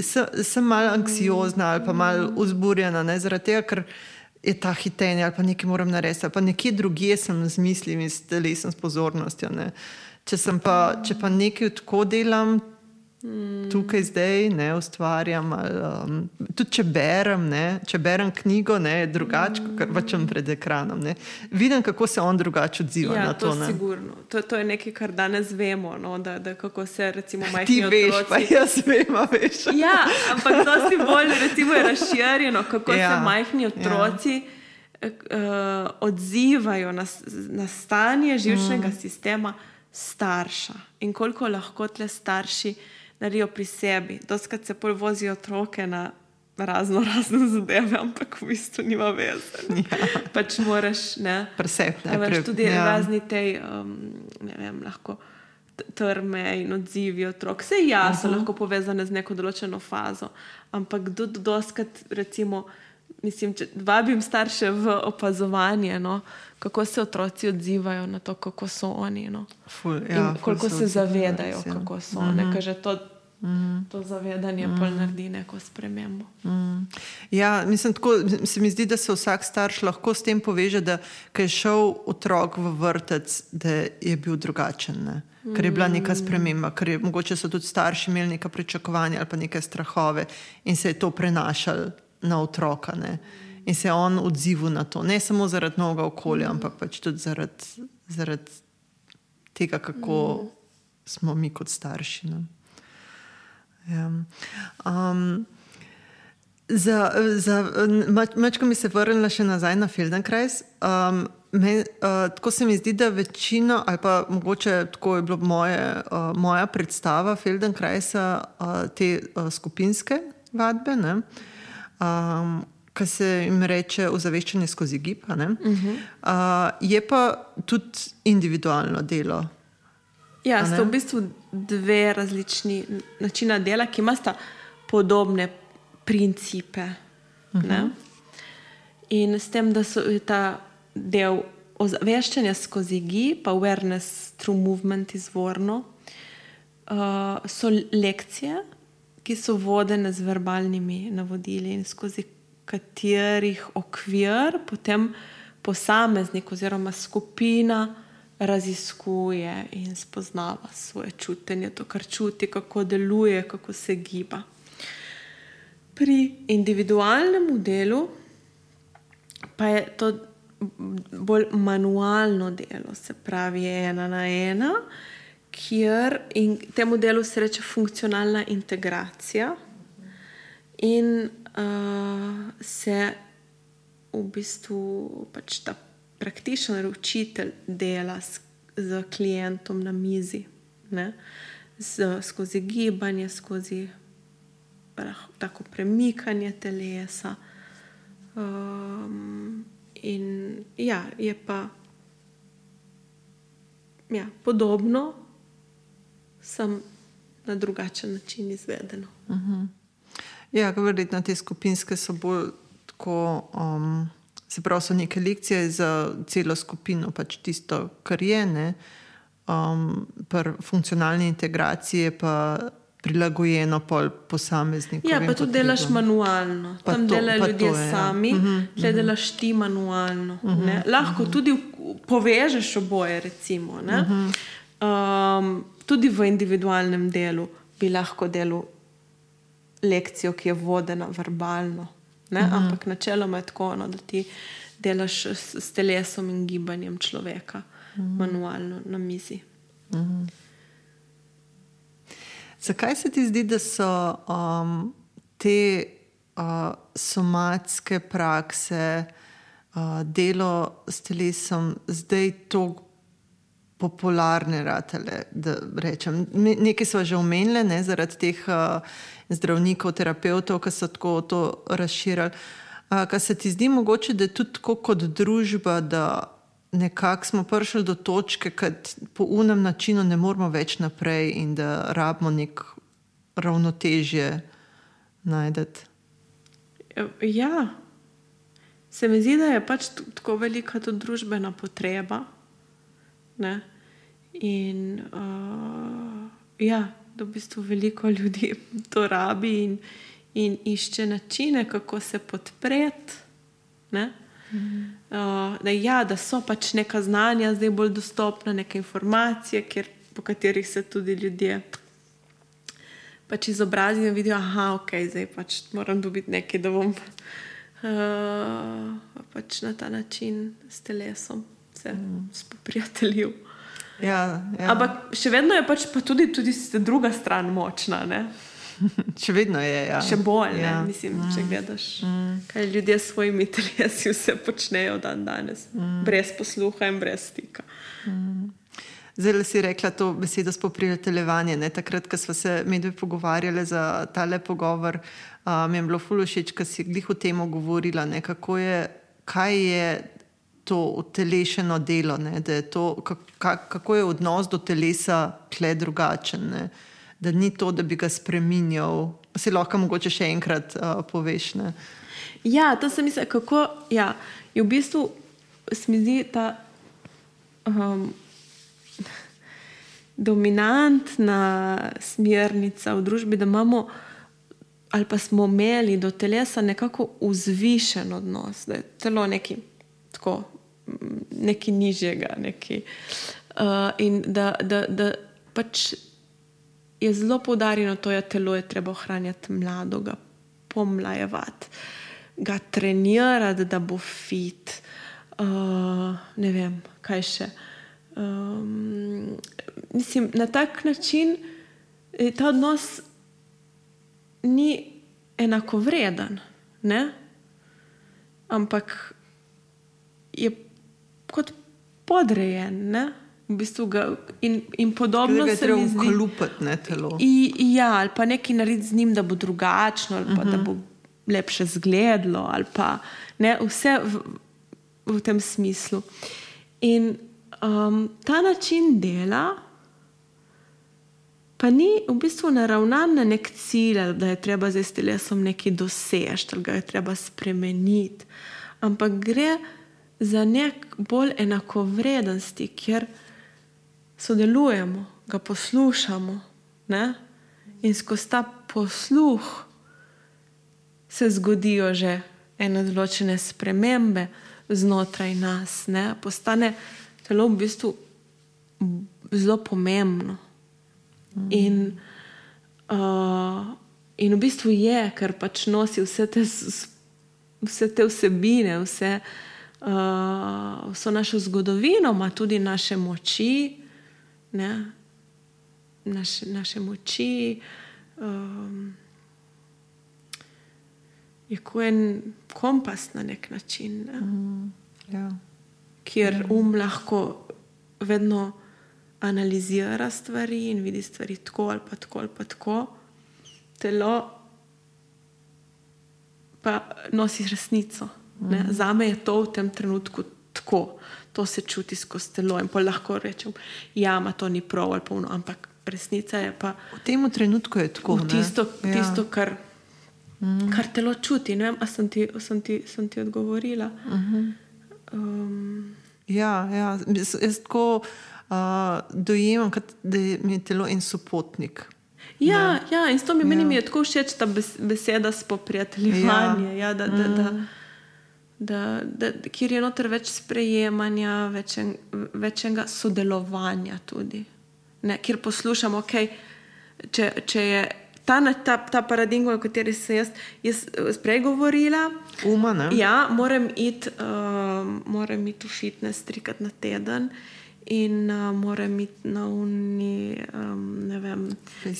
[SPEAKER 1] sem, sem mal anksiozna ali pa mal uzburjena, ne, zaradi tega, ker je ta hitenje ali pa nekaj moram narediti, ali pa nekje drugje sem z mislimi, s telesom, s pozornostjo. Ne. Če, sem pa, če pa nekaj tako delam, tukaj zdaj ne ustvarjam. Ali, um, tudi če berem, ne, če berem knjigo, ne, je drugače, kot pa če sem pred ekranom. Ne. Vidim, kako se on drugače odziva
[SPEAKER 2] ja,
[SPEAKER 1] na to.
[SPEAKER 2] to, sigurno. to, to je nekaj, kar danes vemo, no, da, da kako se recimo
[SPEAKER 1] Ti
[SPEAKER 2] majhni
[SPEAKER 1] veš, pa
[SPEAKER 2] otroci.
[SPEAKER 1] jaz vem, veš.
[SPEAKER 2] Ja, ampak dosti bolj recimo, je razširjeno, kako ja.
[SPEAKER 1] Ja,
[SPEAKER 2] se majhni otroci ja. uh, odzivajo na, na stanje živčnega mm. sistema starša in koliko lahko tle starši naredijo pri sebi. Doskrat se pol vozijo otroke na razno razne zadeve, ampak v bistvu nima veze. Ja. Pač moraš, ne.
[SPEAKER 1] Presep, ne,
[SPEAKER 2] A veš,
[SPEAKER 1] pre-
[SPEAKER 2] tudi ja. razni te, um, ne vem, lahko trme in odzivi otrok. Vse ja, so uh -huh. lahko povezane z neko določeno fazo, ampak tudi doskrat, recimo, mislim, če vabim starše v opazovanje, no, kako se otroci odzivajo na to, kako so oni. No.
[SPEAKER 1] Ful,
[SPEAKER 2] Ja, in koliko se zavedajo,
[SPEAKER 1] res, ja.
[SPEAKER 2] kako so. Mm -hmm. To, mm -hmm. to zavedanje mm -hmm. naredi neko spremembo.
[SPEAKER 1] Mm. Ja, mislim, tako, se mi zdi, da se vsak starš lahko s tem poveže, da je šel otrok v vrtec, da je bil drugačen. Ne? Ker je bila neka sprememba, ker je, mogoče so tudi starši imeli neka pričakovanja ali pa neke strahove in se je to prenašalo na otroka. Ne? In se je on odzival na to, ne samo zaradi novega okolja, ampak pač tudi zaradi, zaradi tega, kako mm. smo mi kot starši. Ne? Ja. Um, za, za, Mačko mi se vrnila še nazaj na Feldenkrais. Um, me, uh, tako se mi zdi, da večino, ali pa mogoče tako je bila moje, uh, moja predstava Feldenkraisa, uh, te uh, skupinske vadbe, ne, um, ki se jim reče ozaveščanje skozi gib. a ne. Uh, je pa tudi individualno delo.
[SPEAKER 2] Ja, sta
[SPEAKER 1] ne?
[SPEAKER 2] v bistvu dve različni načina dela, ki imata podobne principe. Uh
[SPEAKER 1] Mhm.
[SPEAKER 2] -huh. In s tem, da so ta del ozaveščanja skozi gib, awareness through movement izvorno, uh, so lekcije, ki so vodene z verbalnimi navodili in skozi katerih okvir potem posameznik oziroma skupina raziskuje in spoznava svoje čutenje, to, kar čuti, kako deluje, kako se giba. Pri individualnem delu pa je to bolj manualno delo, se pravi ena na ena, kjer in temu delu se reče funkcionalna integracija in se v bistvu pač ta praktičen učitelj dela s, z klientom na mizi, ne? z, skozi gibanje, skozi tako premikanje telesa. Um, in ja, je pa ja, podobno, sem na drugačen način izvedeno.
[SPEAKER 1] Ja, verjetno te skupinske so bolj tako. Um, se pravi, so neke lekcije za celo skupino, pač tisto, kar je. Ne, um, pri funkcionalni integraciji je pa prilagojeno pol posamezniku.
[SPEAKER 2] Ja, pa tudi delaš manualno,
[SPEAKER 1] Pa
[SPEAKER 2] tam
[SPEAKER 1] to-
[SPEAKER 2] delajo ljudje
[SPEAKER 1] to je, ja.
[SPEAKER 2] sami, tle delaš ti manualno. ne. Lahko tudi v- povežeš oboje, recimo. ne. Um, tudi v individualnem delu bi lahko delal lekcijo, ki je vodena verbalno. Ne? Uh -huh. Ampak načeloma je tako, no, da ti delaš s, s telesom in gibanjem človeka, uh -huh. manualno na mizi. Uh -huh.
[SPEAKER 1] Zakaj se ti zdi, da so um, te uh, somatske prakse, uh, delo s telesom, zdaj tako popularne, ratele, da rečem? Nekaj smo že omenili, ne, zaradi teh uh, zdravnikov, terapeutov, ki so tako to razširili. Uh, kaj se ti zdi mogoče, da je tudi tako kot družba, da nekako smo prišli do točke, da po unem načinu ne moramo več naprej in da rabimo nek ravnotežje najdete.
[SPEAKER 2] Ja, se mi zdi, da je pač tako velika tudi družbena potreba. Ne? In uh, ja, da v bistvu veliko ljudi to rabi in, in išče načine, kako se podpreti. Ne? Uh, da, ja, da so pač neka znanja zdaj bolj dostopna, neke informacije, kjer, po katerih se tudi ljudje pač izobrazijo in vidijo, da je ok, zdaj pač moram dobiti nekaj, da bom uh, pač na ta način s telesom se mm. spoprijateljil.
[SPEAKER 1] Ja, ja.
[SPEAKER 2] Ampak še vedno je pač pa tudi, tudi druga stran močna. Ne?
[SPEAKER 1] Še vedno je. Ja.
[SPEAKER 2] Še bolj, ja. Mislim, mm. če gledaš, mm. kaj ljudje s svojimi telesi vse počnejo dan danes, mm. brez posluha in brez stika. Mm.
[SPEAKER 1] Zdaj si rekla to besedo spoprijateljevanje. Takrat, ko smo se medve pogovarjali za tale pogovor, mi je bilo fulušič, ko si glih o tem govorila, ne, kako je, kaj je to utelešeno delo, ne, je to, kako je odnos do telesa tle drugačen. Ne da ni to, da bi ga spremenil. Si lahko mogoče še enkrat uh, poveš. Ne?
[SPEAKER 2] Ja, to se mi zdi, kako ja, je v bistvu zdi ta um, dominantna smernica v družbi, da imamo. Ali pa smo imeli do telesa nekako vzvišen odnos, da je telo nekaj tako, nekaj nižjega. Nekaj, uh, in da, da, da pač je zelo poudarjeno, da je telo je treba ohranjati mlado, ga pomlajevati, ga trenirati, da bo fit. Uh, ne vem, kaj še. Um, mislim, na tak način ta odnos ni enakovreden, ne? ampak je kot podrejen. Ne? v bistvu ga, in, in podobno
[SPEAKER 1] se mi zdi. Kalupati ne telo.
[SPEAKER 2] I, ja, ali pa nekaj narediti z njim, da bo drugačno, ali pa uh -huh. da mhm. bo lepše zgledlo, ali pa ne, vse v, v tem smislu. In um, ta način dela. Pa ni v bistvu naravnan na nek cilj, da je treba zdaj s telesom nekaj doseči, da ga je treba spremeniti, ampak gre za nek bolj enakovrednosti, kjer sodelujemo, ga poslušamo. Ne? In skozi ta posluh se zgodijo že ene določene spremembe znotraj nas, ne? postane telo v bistvu zelo pomembno. Mm. In, uh, in v bistvu je, ker pač nosi vse te, vse te vsebine, vse, uh, vso našo zgodovino, ima tudi naše moči ne, naše, naše moči. Um, je kot en kompas na nek način, ne? mm, ja. kjer ja. um lahko vedno analizira stvari in vidi stvari tako ali pa tako ali pa tako. Telo pa nosi resnico. Mm. Za me je to v tem trenutku tako to se čuti skozi telo. In pa lahko rečem, ja, ma to ni prav ali polno, ampak resnica je pa.
[SPEAKER 1] V tem trenutku je tako.
[SPEAKER 2] Tisto, ja. tisto kar, mm. kar telo čuti. Ne vem, ali sem, sem, sem ti odgovorila. Mm -hmm. um,
[SPEAKER 1] ja, ja, jaz tako uh, dojemam, da je mi telo en sopotnik.
[SPEAKER 2] Ja, ja, in s to mi, ja. meni je tako všeč ta beseda spoprijateljevanje. Ja. Ja, da, da, mm. Da, da, kjer je noter več sprejemanja, večen, večjega sodelovanja tudi. Ne, kjer poslušamo, okay, če, če je ta, ta, ta paradigma, o kateri sem jaz, jaz eh, prej govorila,
[SPEAKER 1] Uma, ne?
[SPEAKER 2] Ja, moram iti uh, moram iti v fitness trikrat na teden. In uh, moram iti na uni, um, ne vem,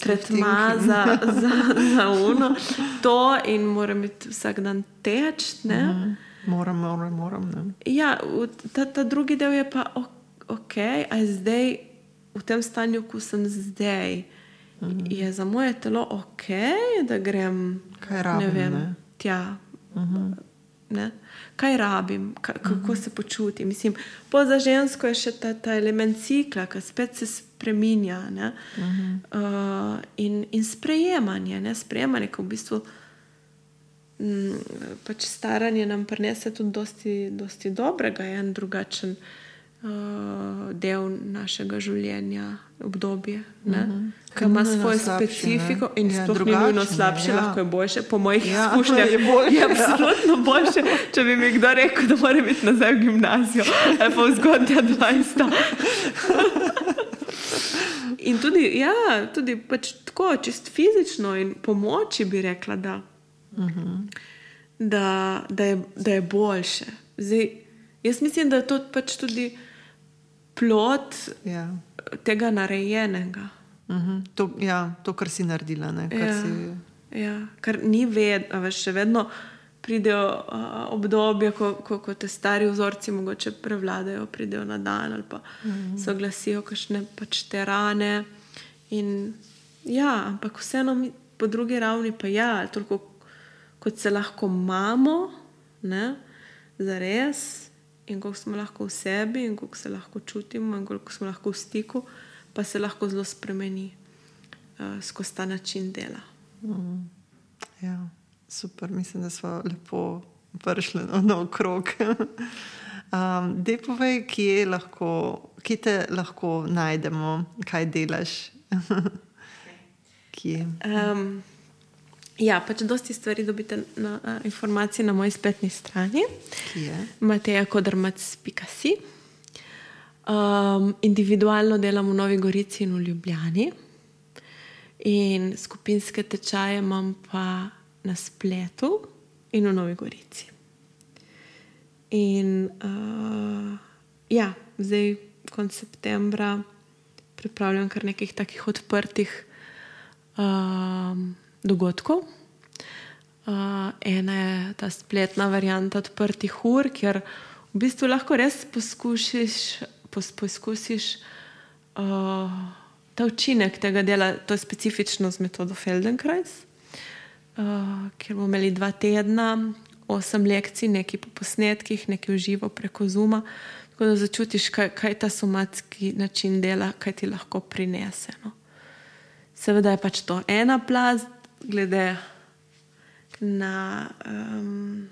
[SPEAKER 2] tretma za, za, za uno, to in moram iti vsak dan teč. Ne?
[SPEAKER 1] Mhm. Moram, moram, moram. Ne?
[SPEAKER 2] Ja, ta, ta drugi del je pa ok, a zdaj v tem stanju, ko sem zdaj,
[SPEAKER 1] Mhm.
[SPEAKER 2] je za moje telo ok, da grem
[SPEAKER 1] Kaj rabim,
[SPEAKER 2] ne vem,
[SPEAKER 1] ne?
[SPEAKER 2] tja. Ne? Kaj rabim, ka, kako se počutim. Mislim, po za žensko je še ta, ta element cikla, ki spet se spremenja. Uh, in, in sprejemanje, ne? sprejemanje, ki v bistvu pač staranje nam prinese tudi dosti, dosti dobrega, je en drugačen uh, del našega življenja, obdobje. Uh -huh. Ki ima svojo
[SPEAKER 1] slabše, ne.
[SPEAKER 2] specifiko in
[SPEAKER 1] Ja,
[SPEAKER 2] sploh ni nujno
[SPEAKER 1] je,
[SPEAKER 2] slabše,
[SPEAKER 1] ja.
[SPEAKER 2] lahko je boljše. Po mojih
[SPEAKER 1] Ja,
[SPEAKER 2] izkušnjah
[SPEAKER 1] je boljše,
[SPEAKER 2] je
[SPEAKER 1] ja.
[SPEAKER 2] absolutno boljše, če bi mi kdo rekel, da moram iti nazaj v gimnazijo ali pa v zgodnja 20. In tudi, ja, tudi pač tako, čist fizično in pomoči bi rekla, da, da, da, je, da je boljše. Zdaj, jaz mislim, da je to pač tudi plot
[SPEAKER 1] Ja.
[SPEAKER 2] tega narejenega.
[SPEAKER 1] Mhm. To, ja, to, kar si naredila. Ne, kar
[SPEAKER 2] Ja,
[SPEAKER 1] si,
[SPEAKER 2] ja, kar ni vedno, veš, še vedno pridejo uh, obdobja, ko, ko, ko te stari vzorci mogoče prevladajo, pridejo na dan ali pa mm. se oglasijo kakšne pač te rane. In, ja, ampak vseeno mi, po drugi ravni pa ja, toliko kot se lahko imamo, ne, za res. In koliko smo lahko v sebi, in koliko se lahko čutimo, in koliko smo lahko v stiku, pa se lahko zelo spremeni uh, skozi ta način dela.
[SPEAKER 1] ja, super, mislim, da smo lepo prišli na okrog. um, Dej povej, kje, lahko, kje te lahko najdemo, kaj delaš. kje?
[SPEAKER 2] Um, ja, pač dosti stvari dobite na uh, informacije na moji spletni strani,
[SPEAKER 1] kje?
[SPEAKER 2] matejakodrmac.si. Um, individualno delam v Novi Gorici in v Ljubljani, in skupinske tečaje imam pa na spletu in v Novi Gorici. In uh, ja, zdaj, konec septembra, pripravljam kar nekaj takih odprtih um, dogodkov. Uh, ena je ta spletna varianta odprtih ur, kjer v bistvu lahko res poskusiš, pos, poskusiš uh, ta učinek tega dela, to je specifično z metodo Feldenkrais, uh, kjer bomo imeli dva tedna, osem lekcij, nekaj po posnetkih, nekaj v živo preko Zuma, tako da začutiš, kaj, kaj ta somatski način dela, kaj ti lahko prinese. No. Seveda je pač to ena plast, glede na, um,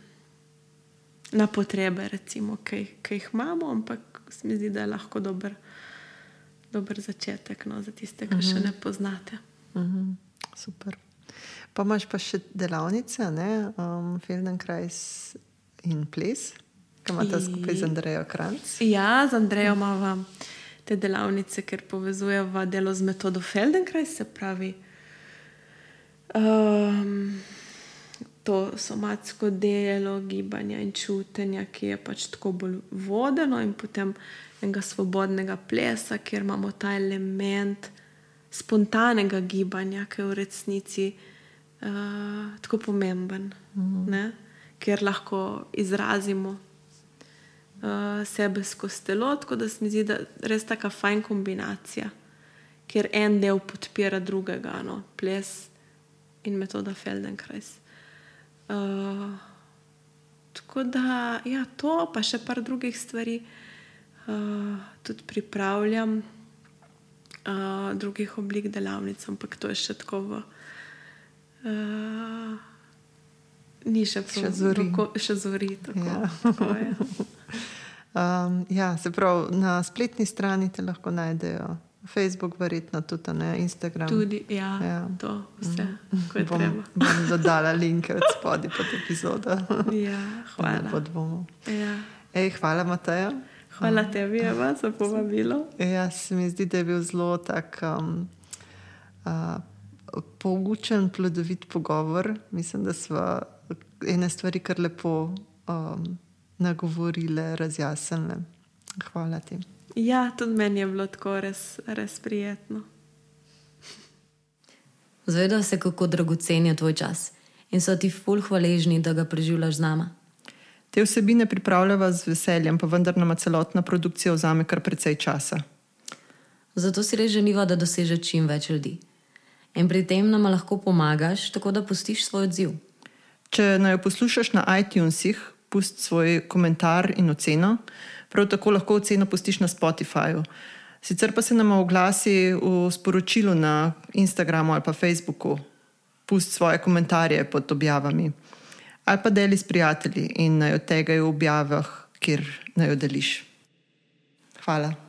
[SPEAKER 2] na potrebe, recimo, ki, ki jih imamo, ampak se mi zdi, da je lahko dober, dober začetek no, za tiste, ki še ne poznate.
[SPEAKER 1] Mhm. Super. Pa imaš pa še delavnice, ne? um, Feldenkrais in ples, ki imata
[SPEAKER 2] I-
[SPEAKER 1] skupaj z Andrejo Kranc.
[SPEAKER 2] Ja, z Andrejo imamo te delavnice, ker povezujemo delo z metodo Feldenkrais, se pravi. Um, to somatsko delo, gibanja in čutenja, ki je pač tako bolj vodeno, in potem enega svobodnega plesa, kjer imamo ta element spontanega gibanja, ki je v resnici uh, tako pomemben, mm -hmm. ker lahko izrazimo uh, sebe skozi telo, tako da se mi zdi, da je res taka fajn kombinacija, kjer en del podpira drugega, no, ples in metoda Feldenkrais. Uh, tako da, ja, to, pa še par drugih stvari uh, tudi pripravljam, uh, drugih oblik delavnic, ampak to je še tako v. Uh, ni še prav,
[SPEAKER 1] Še zori.
[SPEAKER 2] roko- še zori. Tako,
[SPEAKER 1] Ja.
[SPEAKER 2] tako je.
[SPEAKER 1] Um, ja, se pravi, na spletni strani te lahko najdejo. Facebook, verjetno tudi, ne Instagram.
[SPEAKER 2] Tudi, ja,
[SPEAKER 1] Ja.
[SPEAKER 2] to vse, ko je
[SPEAKER 1] bom,
[SPEAKER 2] treba.
[SPEAKER 1] bom dodala linke od spodaj pod epizodo.
[SPEAKER 2] Ja, hvala.
[SPEAKER 1] pod dvomom.
[SPEAKER 2] Ja.
[SPEAKER 1] Ej, hvala, Mateja.
[SPEAKER 2] Hvala tebi, Eva, za povabilo.
[SPEAKER 1] Ja, se mi zdi, da je bil zelo tak um, uh, poučen, plodovit pogovor. Mislim, da smo ene stvari kar lepo um, nagovorile, razjasnile. Hvala ti.
[SPEAKER 2] Ja, tudi meni je bilo tako res, res prijetno.
[SPEAKER 3] Zvedajo se, kako dragocen je tvoj čas in so ti ful hvaležni, da ga preživljaš z nama.
[SPEAKER 1] Te vsebine pripravljava z veseljem, pa vendar nama celotna produkcija vzame kar precej časa.
[SPEAKER 3] Zato si res želiva, da doseže čim več ljudi. In pri tem nam lahko pomagaš, tako da pustiš svoj odziv.
[SPEAKER 1] Če naj jo poslušaš na iTunesih, pusti svoj komentar in oceno. Prav tako lahko oceno pustiš na Spotifyju. Sicer pa se nam oglasi v sporočilu na Instagramu ali pa Facebooku, pusti svoje komentarje pod objavami. Ali pa deli s prijatelji in naj od tega v objavah, kjer naj jo deliš. Hvala.